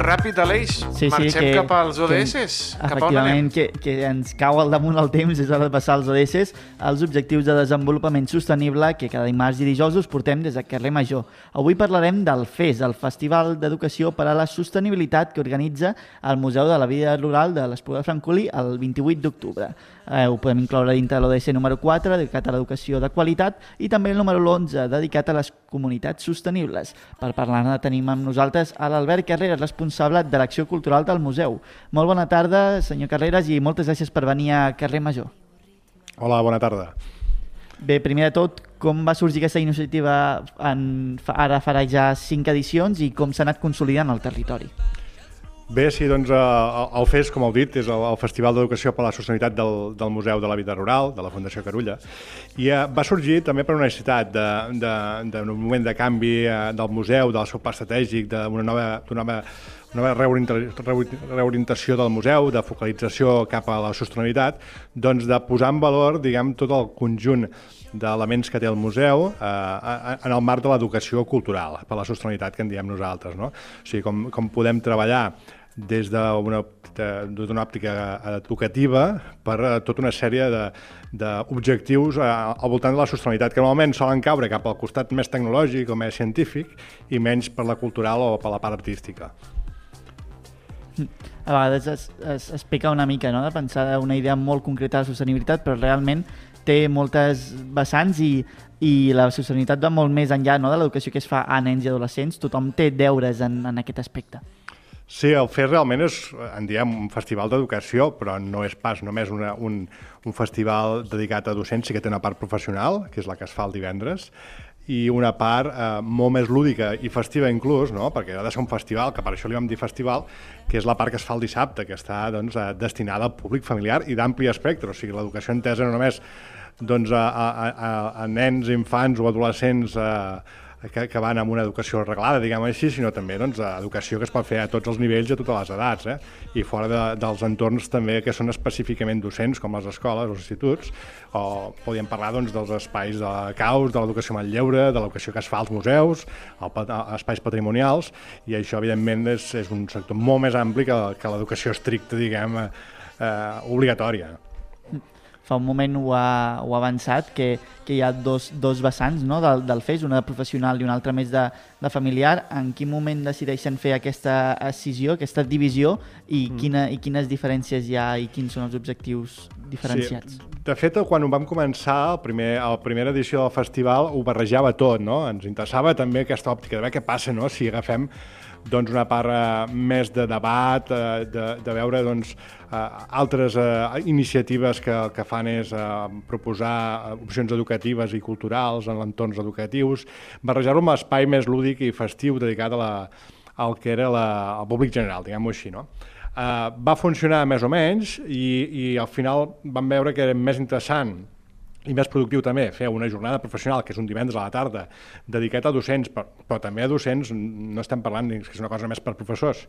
Ràpid, Aleix. Sí, sí, Marxem que, cap als que- ODS. Cap a on Efectivament, anem? que, que ens cau al damunt el temps, és hora de passar als ODS, els Objectius de Desenvolupament Sostenible, que cada dimarts i dijous us portem des de Carrer Major. Avui parlarem del FES, el Festival d'Educació per a la Sostenibilitat que organitza el Museu de la Vida Rural de l'Espluga de Francolí el 28 d'octubre. Eh, ho podem incloure dintre de l'ODC número 4, dedicat a l'educació de qualitat, i també el número 11, dedicat a les comunitats sostenibles. Per parlar-ne tenim amb nosaltres a l'Albert Carreras, responsable de l'Acció Cultural del Museu. Molt bona tarda, senyor Carreras, i moltes gràcies per venir a Carrer Major. Hola, bona tarda. Bé, primer de tot, com va sorgir aquesta iniciativa en, ara farà ja cinc edicions i com s'ha anat consolidant el territori? Bé, sí, doncs eh, el FES, com heu dit, és el, Festival d'Educació per a la Sostenibilitat del, del Museu de la Vida Rural, de la Fundació Carulla, i eh, va sorgir també per una necessitat d'un moment de canvi eh, del museu, del seu pas estratègic, d'una nova, nova, nova reorienta- reori- reorientació del museu, de focalització cap a la sostenibilitat, doncs de posar en valor, diguem, tot el conjunt d'elements que té el museu eh, en el marc de l'educació cultural, per la sostenibilitat que en diem nosaltres. No? O sigui, com, com podem treballar des d'una d'una òptica educativa per a tota una sèrie d'objectius eh, al voltant de la sostenibilitat, que normalment solen caure cap al costat més tecnològic o més científic i menys per la cultural o per la part artística. A vegades es, es, es peca una mica no? de pensar una idea molt concreta de sostenibilitat, però realment té moltes vessants i, i la sostenibilitat va molt més enllà no? de l'educació que es fa a nens i adolescents. Tothom té deures en, en aquest aspecte. Sí, el FES realment és, en diem, un festival d'educació, però no és pas només una, un, un festival dedicat a docència que té una part professional, que és la que es fa el divendres, i una part eh, molt més lúdica i festiva inclús, no? perquè ha de ser un festival, que per això li vam dir festival, que és la part que es fa el dissabte, que està doncs, eh, destinada al públic familiar i d'ampli espectre, o sigui, l'educació entesa no només doncs, a, a, a, a nens, infants o adolescents eh, que, que van amb una educació reglada, diguem així, sinó també doncs, educació que es pot fer a tots els nivells i a totes les edats, eh? i fora de, dels entorns també que són específicament docents, com les escoles els instituts, o podríem parlar doncs, dels espais de caus, de l'educació al lleure, de l'educació que es fa als museus, el, pa- espais patrimonials, i això, evidentment, és, és un sector molt més ampli que, que l'educació estricta, diguem, eh, obligatòria. Fa un moment ho ha, ho ha avançat, que, que hi ha dos, dos vessants no? del, del FES, una de professional i una altra més de, de familiar. En quin moment decideixen fer aquesta escissió, aquesta divisió, i, mm. quina, i quines diferències hi ha i quins són els objectius diferenciats? Sí. De fet, quan ho vam començar, el primer, la primera edició del festival, ho barrejava tot, no? Ens interessava també aquesta òptica de veure què passa, no?, si agafem doncs, una part eh, més de debat, eh, de, de veure doncs, eh, altres eh, iniciatives que el que fan és eh, proposar eh, opcions educatives i culturals en entorns educatius, barrejar-ho amb espai més lúdic i festiu dedicat a la, al que era la, al públic general, diguem-ho així, no? Uh, va funcionar més o menys i, i al final vam veure que era més interessant i més productiu també fer una jornada professional, que és un divendres a la tarda, dedicat a docents, però, però també a docents no estem parlant que és una cosa més per professors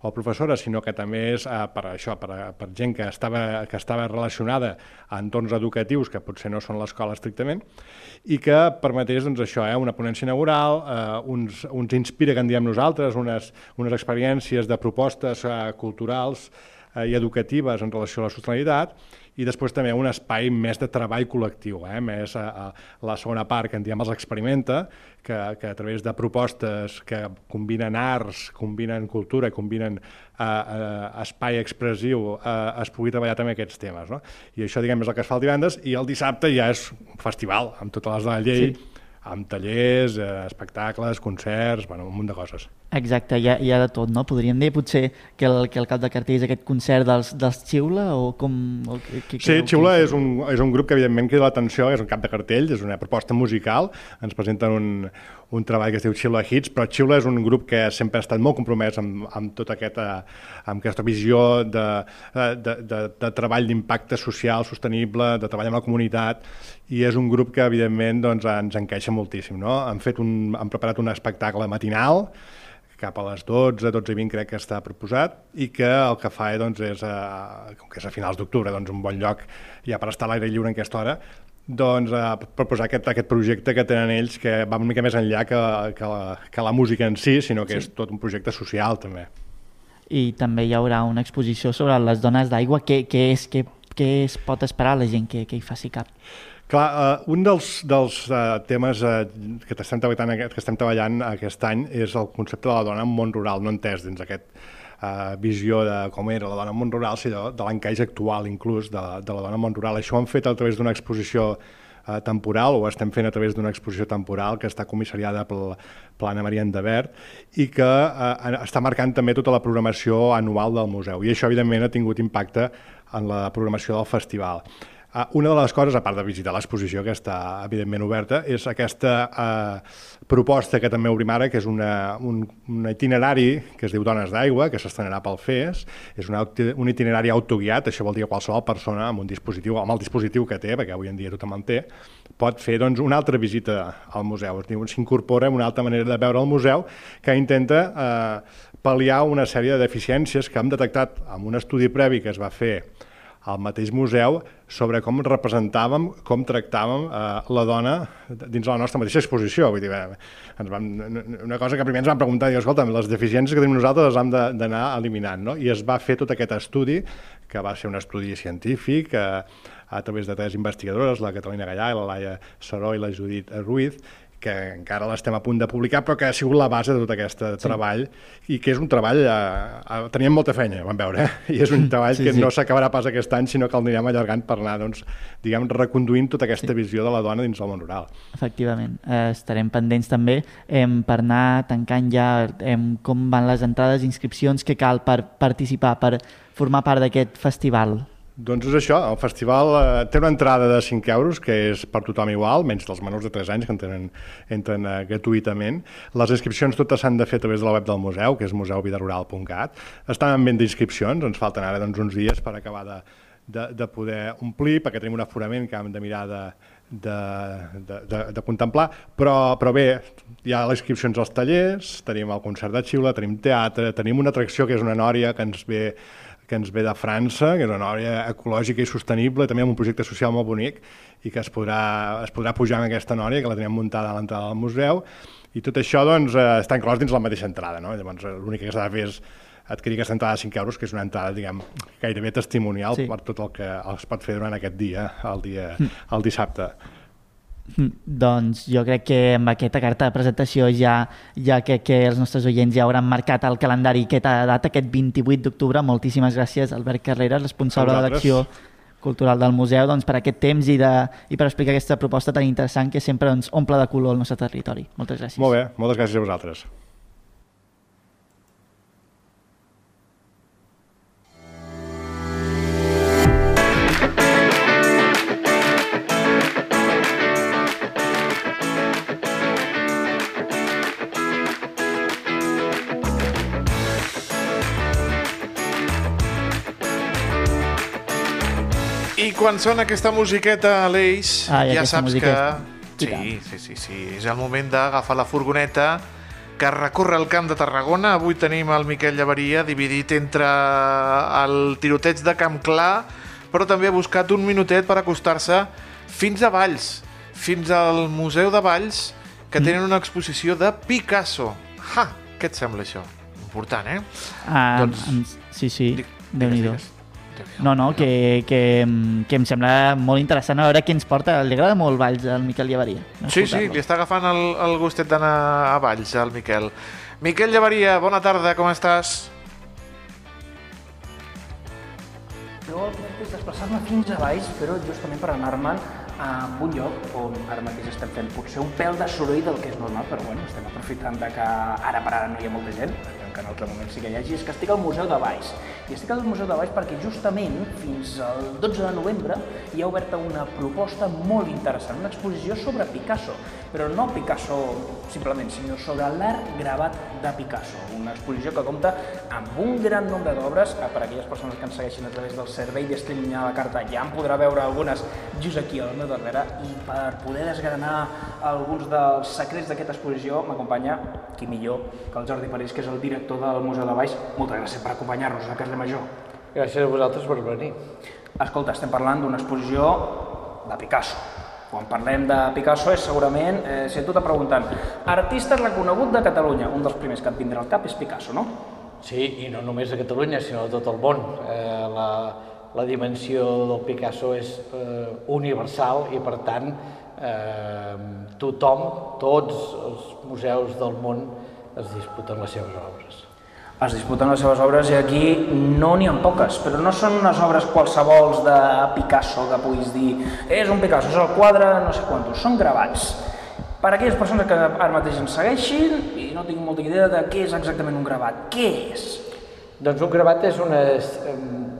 o professores, sinó que també és eh, per això, per, per gent que estava, que estava relacionada a entorns educatius que potser no són l'escola estrictament, i que permetés doncs, això, eh, una ponència inaugural, eh, uns, uns inspira, que en diem nosaltres, unes, unes experiències de propostes eh, culturals eh, i educatives en relació a la sostenibilitat, i després també un espai més de treball col·lectiu, eh? més a, a la segona part que en diem els experimenta, que, que a través de propostes que combinen arts, combinen cultura, combinen eh, eh, espai expressiu, eh, es pugui treballar també aquests temes. No? I això, diguem, és el que es fa el divendres, i el dissabte ja és festival, amb totes les de la llei, sí. Amb tallers, eh, espectacles, concerts, bueno, un munt de coses. Exacte, hi ha, hi ha de tot, no? Podríem dir potser que el, que el cap de cartell és aquest concert dels, dels Xiula o com... O què, què Sí, creieu que Xiula és un, és un grup que evidentment crida l'atenció, és un cap de cartell, és una proposta musical, ens presenten un, un treball que es diu Xiula Hits, però Xiula és un grup que sempre ha estat molt compromès amb, amb tota aquesta, amb aquesta visió de, de, de, de treball d'impacte social sostenible, de treball amb la comunitat, i és un grup que evidentment doncs, ens encaixa moltíssim. No? Han, fet un, han preparat un espectacle matinal, cap a les 12, 12 i 20 crec que està proposat, i que el que fa doncs, és, eh, com que és a finals d'octubre, doncs un bon lloc ja per estar a l'aire lliure en aquesta hora, doncs eh, proposar aquest, aquest projecte que tenen ells que va una mica més enllà que, que, la, que la música en si, sinó que Sí. és tot un projecte social també. I també hi haurà una exposició sobre les dones d'aigua. Què, què, és, què, què es pot esperar la gent que, que hi faci cap? Clar, uh, un dels, dels uh, temes uh, que estem treballant, que estem treballant aquest any és el concepte de la dona en món rural, no entès dins aquest uh, visió de com era la dona en món rural, sinó de l'encaix actual inclús de, de la dona en món rural. Això ho hem fet a través d'una exposició uh, temporal, o estem fent a través d'una exposició temporal que està comissariada pel Plana Maria Endavert i que uh, està marcant també tota la programació anual del museu. I això, evidentment, ha tingut impacte en la programació del festival. Uh, una de les coses, a part de visitar l'exposició, que està evidentment oberta, és aquesta uh, proposta que també obrim ara, que és una, un, un itinerari que es diu Dones d'aigua, que s'estrenarà pel FES. És una, un itinerari autoguiat, això vol dir que qualsevol persona amb un dispositiu, amb el dispositiu que té, perquè avui en dia tothom en té, pot fer doncs, una altra visita al museu. S'incorpora una altra manera de veure el museu que intenta eh, pal·liar una sèrie de deficiències que hem detectat amb un estudi previ que es va fer al mateix museu sobre com representàvem, com tractàvem eh, la dona dins la nostra mateixa exposició. Vull dir, eh, ens vam, una cosa que primer ens vam preguntar, diu, escolta, les deficiències que tenim nosaltres les hem d'anar eliminant, no? I es va fer tot aquest estudi, que va ser un estudi científic, eh, a través de tres investigadores, la Catalina Gallà, la Laia Saró i la Judit Ruiz, que encara l'estem a punt de publicar, però que ha sigut la base de tot aquest sí. treball i que és un treball... Eh, eh, teníem molta feina, vam veure, eh? i és un treball Sí, que sí. no s'acabarà pas aquest any, sinó que el anirem allargant per anar, doncs, diguem, reconduint tota aquesta sí. visió de la dona dins del món rural. Efectivament, eh, estarem pendents també eh, per anar tancant ja eh, com van les entrades, inscripcions que cal per participar, per formar part d'aquest festival. Doncs és això, el festival eh, té una entrada de 5 euros, que és per tothom igual, menys dels menors de 3 anys, que entren, entren eh, gratuïtament. Les inscripcions totes s'han de fer a través de la web del museu, que és museuvidarural.cat. Estan en vent d'inscripcions, ens falten ara doncs, uns dies per acabar de, de, de poder omplir, perquè tenim un aforament que hem de mirar de, de, de, de, de contemplar, però, però bé, hi ha les inscripcions als tallers, tenim el concert de xiula, tenim teatre, tenim una atracció que és una nòria que ens ve que ens ve de França, que és una nòria ecològica i sostenible, també amb un projecte social molt bonic, i que es podrà, es podrà pujar en aquesta nòria, que la tenim muntada a l'entrada del museu, i tot això doncs, eh, està inclòs dins la mateixa entrada. No? Llavors, eh, l'únic que s'ha de fer és adquirir aquesta entrada de 5 euros, que és una entrada, diguem, gairebé testimonial Sí. per tot el que es pot fer durant aquest dia, el, dia, el dissabte. Doncs jo crec que amb aquesta carta de presentació ja, ja que, que els nostres oients ja hauran marcat el calendari aquesta data, aquest 28 d'octubre. Moltíssimes gràcies, Albert Carreras, responsable de l'acció cultural del museu, doncs, per aquest temps i, de, i per explicar aquesta proposta tan interessant que sempre ens omple de color el nostre territori. Moltes gràcies. Molt bé, moltes gràcies a vosaltres. I quan sona aquesta musiqueta, Aleix, Ai, ja aquesta saps musiqueta. Que... Sí, sí, sí, sí. És el moment d'agafar la furgoneta que recorre el camp de Tarragona. Avui tenim el Miquel Llavaria dividit entre el tiroteig de Camp Clar, però també ha buscat un minutet per acostar-se fins a Valls, fins al Museu de Valls, que tenen una exposició de Picasso. Ha! Què et sembla això? Important, eh? Ah, Doncs- sí, sí, Dic- déu-n'hi-do. No, no, que, que, que em sembla molt interessant a veure què ens porta. Li agrada molt Valls al Miquel Llevaria. no Sí, sí, li està agafant el, el gustet d'anar a Valls, al Miquel. Miquel Llavaria, bona tarda, com estàs? Jo és desplaçar-me fins a baix, però justament per anar-me'n en un lloc on ara mateix estem fent potser un pèl de soroll del que és normal, però bueno, estem aprofitant de que ara per ara no hi ha molta gent, esperem que en altre moment sí que hi hagi, és que estic al Museu de Baix. I estic al Museu de Baix perquè justament fins al 12 de novembre hi ha oberta una proposta molt interessant, una exposició sobre Picasso, però no Picasso simplement, sinó sobre l'art gravat de Picasso, una exposició que compta amb un gran nombre d'obres, que per a aquelles persones que ens segueixin a través del servei de la carta ja en podrà veure algunes just aquí al meu darrere, i per poder desgranar alguns dels secrets d'aquesta exposició m'acompanya qui millor que el Jordi París, que és el director del Museu de Baix. Moltes gràcies per acompanyar-nos a Cas de Major. Gràcies a vosaltres per venir. Escolta, estem parlant d'una exposició de Picasso. Quan parlem de Picasso és segurament, eh, si tu preguntant, artista reconegut de Catalunya, un dels primers que et vindrà al cap és Picasso, no? Sí, i no només a Catalunya, sinó a tot el món. Eh, la, la dimensió del Picasso és eh, universal i, per tant, eh, tothom, tots els museus del món es disputen les seves obres. Es disputen les seves obres i aquí no n'hi ha poques, però no són unes obres qualsevols de Picasso que puguis dir és un Picasso, és el quadre, no sé quantos, són gravats. Per a aquelles persones que ara mateix ens segueixin i no tinc molta idea de què és exactament un gravat, què és? Doncs un gravat és una,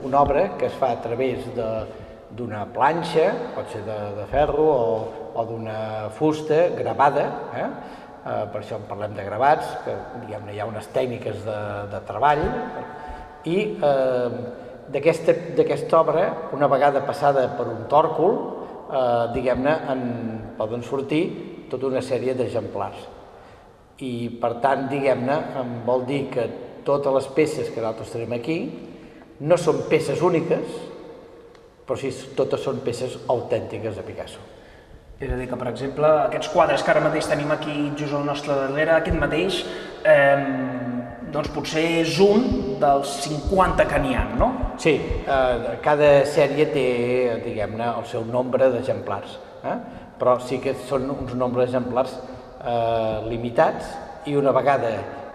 una obra que es fa a través de, d'una planxa, pot ser de, de ferro o, o d'una fusta gravada, eh? Eh, per això en parlem de gravats, que diguem-ne hi ha unes tècniques de, de treball, i eh, d'aquesta obra, una vegada passada per un tòrcul, eh, diguem-ne, en poden sortir tota una sèrie d'exemplars. I per tant, diguem-ne, em vol dir que totes les peces que nosaltres tenim aquí no són peces úniques, però sí, totes són peces autèntiques de Picasso. És a dir, que per exemple, aquests quadres que ara mateix tenim aquí just al nostre darrere, aquest mateix, eh, doncs potser és un dels 50 que n'hi ha, no? Sí, eh, cada sèrie té, diguem-ne, el seu nombre d'exemplars, eh? però sí que són uns nombres d'exemplars eh, limitats i una vegada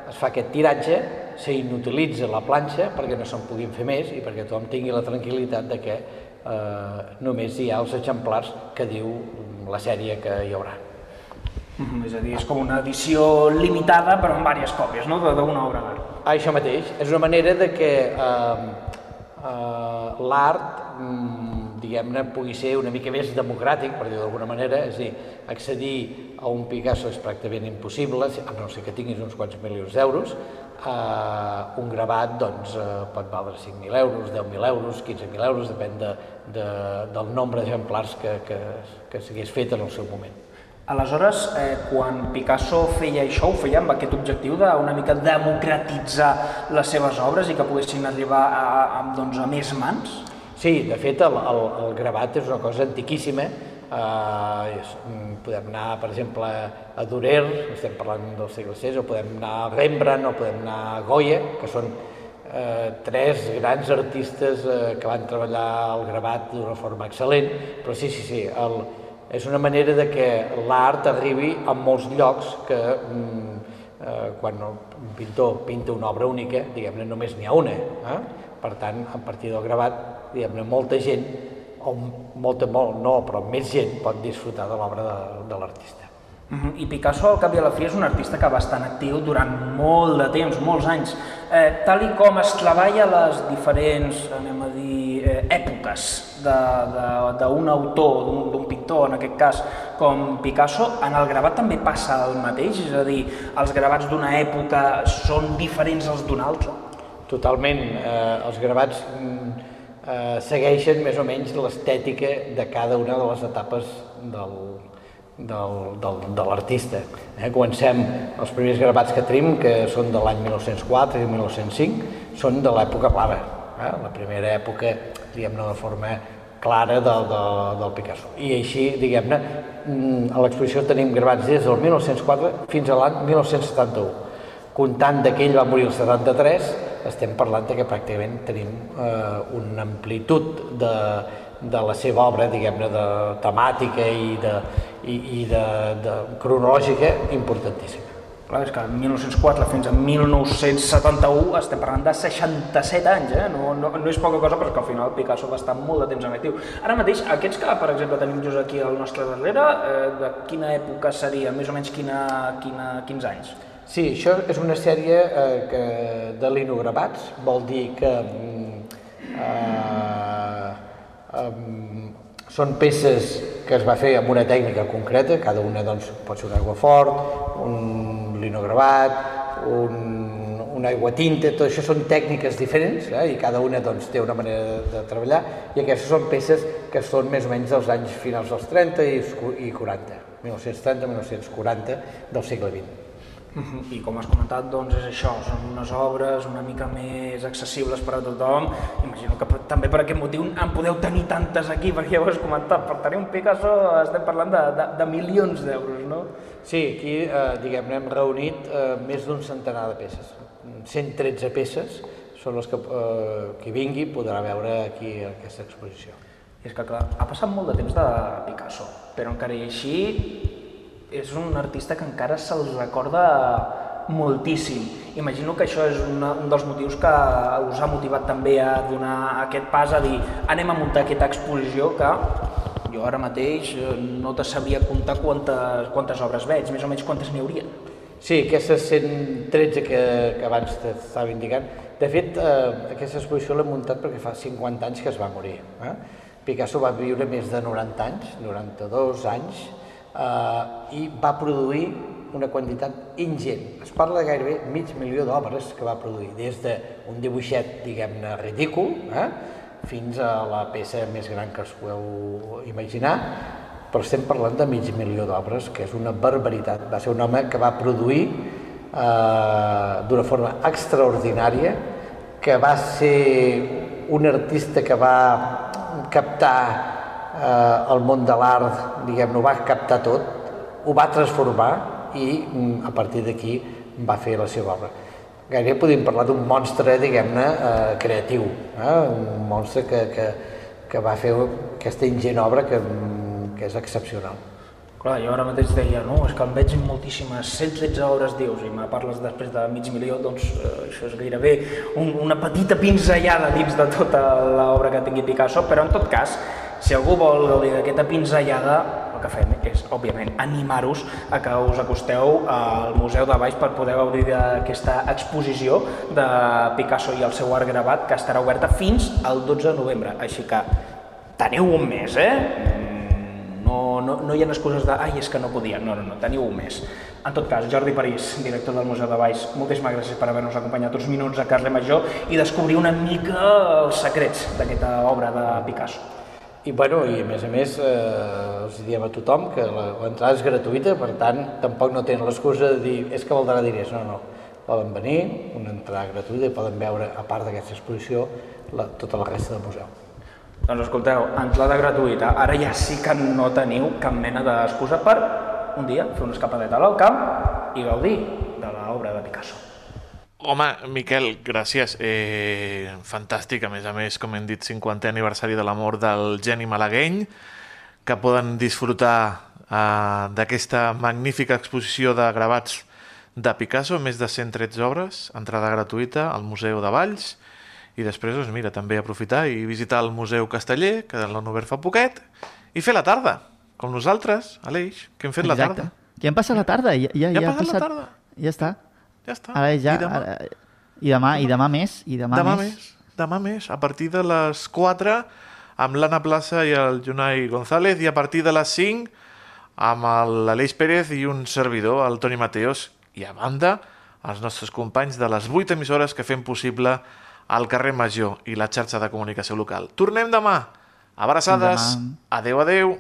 es fa aquest tiratge s'inutilitza la planxa perquè no se'n puguin fer més i perquè tothom tingui la tranquil·litat de que eh, només hi ha els exemplars que diu la sèrie que hi haurà. Mm -hmm, és a dir, és com una edició limitada però amb diverses còpies, no?, d'una obra d'art. Ah, això mateix. És una manera de que eh, eh, l'art, mm, diguem-ne, pugui ser una mica més democràtic, per dir d'alguna manera, és a dir, accedir a un Picasso és pràcticament impossible, a no ser que tinguis uns quants milions d'euros, eh, un gravat doncs, eh, pot valdre 5.000 euros, 10.000 euros, 15.000 euros, depèn de, de, del nombre d'exemplars que, que, que s'hagués fet en el seu moment. Aleshores, eh, quan Picasso feia això, ho feia amb aquest objectiu d'una mica democratitzar les seves obres i que poguessin arribar a, a, doncs, a més mans? Sí, de fet, el, el, el gravat és una cosa antiquíssima. Eh, és, podem anar, per exemple, a Durer, estem parlant del segle XVI, o podem anar a Rembrandt, o podem anar a Goya, que són eh, tres grans artistes eh, que van treballar el gravat d'una forma excel·lent, però sí, sí, sí, el, és una manera de que l'art arribi a molts llocs que mm, eh, quan un pintor pinta una obra única, diguem-ne, només n'hi ha una. Eh? Per tant, a partir del gravat, diguem-ne, molta gent, o molta, molt, no, però més gent pot disfrutar de l'obra de, de l'artista. Uh -huh. I Picasso, al cap i a la fi, és un artista que va estar actiu durant molt de temps, molts anys. Eh, tal i com es treballa les diferents, anem a dir, eh, èpoques d'un autor, d'un pintor, en aquest cas, com Picasso, en el gravat també passa el mateix? És a dir, els gravats d'una època són diferents als d'una altra? Totalment. Eh, els gravats eh, segueixen més o menys l'estètica de cada una de les etapes del, del, del, de l'artista. Eh? Comencem, els primers gravats que tenim, que són de l'any 1904 i 1905, són de l'època clara, eh? la primera època, diguem-ne, de forma clara del, del, del Picasso. I així, diguem-ne, a l'exposició tenim gravats des del 1904 fins a l'any 1971. Comptant que ell va morir el 73, estem parlant de que pràcticament tenim eh, una amplitud de, de la seva obra, diguem-ne, de temàtica i, de, i, i de, de cronològica importantíssima. Clar, és que 1904 fins a 1971 estem parlant de 67 anys, eh? no, no, no és poca cosa, però és que al final Picasso va estar molt de temps en actiu. Ara mateix, aquests que, per exemple, tenim just aquí al nostre darrere, eh, de quina època seria, més o menys quina, quina, quins anys? Sí, això és una sèrie eh, que, de linogravats, vol dir que mm, eh, eh, són peces que es va fer amb una tècnica concreta, cada una doncs, pot ser un aiguafort, un linogravat, un, un aigua tinta, tot això són tècniques diferents eh, i cada una doncs, té una manera de, de treballar i aquestes són peces que són més o menys dels anys finals dels 30 i, i 40, 1930-1940 del segle XX. I com has comentat, doncs és això, són unes obres una mica més accessibles per a tothom. Imagino que per, també per aquest motiu en podeu tenir tantes aquí, perquè ja ho has comentat, per tenir un Picasso estem parlant de, de, de milions d'euros, no? Sí, aquí, eh, diguem-ne, hem reunit eh, més d'un centenar de peces. 113 peces són les que eh, qui vingui podrà veure aquí aquesta exposició. I és que, clar, ha passat molt de temps de Picasso, però encara i així és un artista que encara se'l recorda moltíssim. Imagino que això és una, un dels motius que us ha motivat també a donar aquest pas a dir anem a muntar aquesta exposició que jo ara mateix eh, no te sabria comptar quantes, quantes obres veig, més o menys quantes n'hi hauria. Sí, aquestes 113 que, que abans t'estava indicant. De fet, eh, aquesta exposició l'hem muntat perquè fa 50 anys que es va morir. Eh? Picasso va viure més de 90 anys, 92 anys, eh, i va produir una quantitat ingent. Es parla de gairebé mig milió d'obres que va produir, des d'un dibuixet, diguem-ne, ridícul, eh, fins a la peça més gran que us podeu imaginar, però estem parlant de mig milió d'obres, que és una barbaritat. Va ser un home que va produir eh, d'una forma extraordinària, que va ser un artista que va captar eh, el món de l'art, diguem-ne, ho va captar tot, ho va transformar i mm, a partir d'aquí va fer la seva obra. Gairebé podríem parlar d'un monstre, diguem-ne, eh, creatiu, eh? un monstre que, que, que va fer aquesta ingent obra que, mm, que és excepcional. Clar, jo ara mateix deia, no, és que em veig moltíssimes, 113 hores dius, i me parles després de mig milió, doncs eh, això és gairebé un, una petita pinzellada dins de tota l'obra que tingui Picasso, però en tot cas, si algú vol gaudir d'aquesta pinzellada, el que fem és, òbviament, animar-vos a que us acosteu al Museu de Baix per poder gaudir d'aquesta exposició de Picasso i el seu art gravat, que estarà oberta fins al 12 de novembre. Així que teniu un mes, eh? No, no, no hi ha excuses de ai, és que no podia. No, no, no, teniu un mes. En tot cas, Jordi París, director del Museu de Baix, moltíssimes gràcies per haver-nos acompanyat uns minuts a Carles Major i descobrir una mica els secrets d'aquesta obra de Picasso. I, bueno, i a més a més eh, els diem a tothom que l'entrada és gratuïta, per tant, tampoc no tenen l'excusa de dir és que valdrà diners, no, no. Poden venir, una entrada gratuïta i poden veure, a part d'aquesta exposició, la, tota la resta del museu. Doncs escolteu, entrada gratuïta. Ara ja sí que no teniu cap mena d'excusa per un dia fer una escapadeta al camp i gaudir de l'obra de Picasso. Home, Miquel, gràcies. Eh, fantàstic, a més a més, com hem dit, 50è aniversari de la mort del geni malagueny, que poden disfrutar eh, d'aquesta magnífica exposició de gravats de Picasso, més de 113 obres, entrada gratuïta al Museu de Valls, i després, doncs, mira, també aprofitar i visitar el Museu Casteller, que l'han obert fa poquet, i fer la tarda, com nosaltres, Aleix, que hem fet Exacte. la tarda. Ja hem passat la tarda. Ja, ja, Ja ha ha passat la passat... tarda. Ja està. Ja està. Ara ja... I demà? Ara... I demà, i demà més, i demà, Demà més. més. Demà més, a partir de les 4, amb l'Anna Plaça i el Junai González, i a partir de les 5, amb l'Aleix Pérez i un servidor, el Toni Mateos, i a banda, els nostres companys de les 8 emissores que fem possible al carrer Major i la xarxa de comunicació local. Tornem demà. Abraçades. Demà. Adeu, adeu.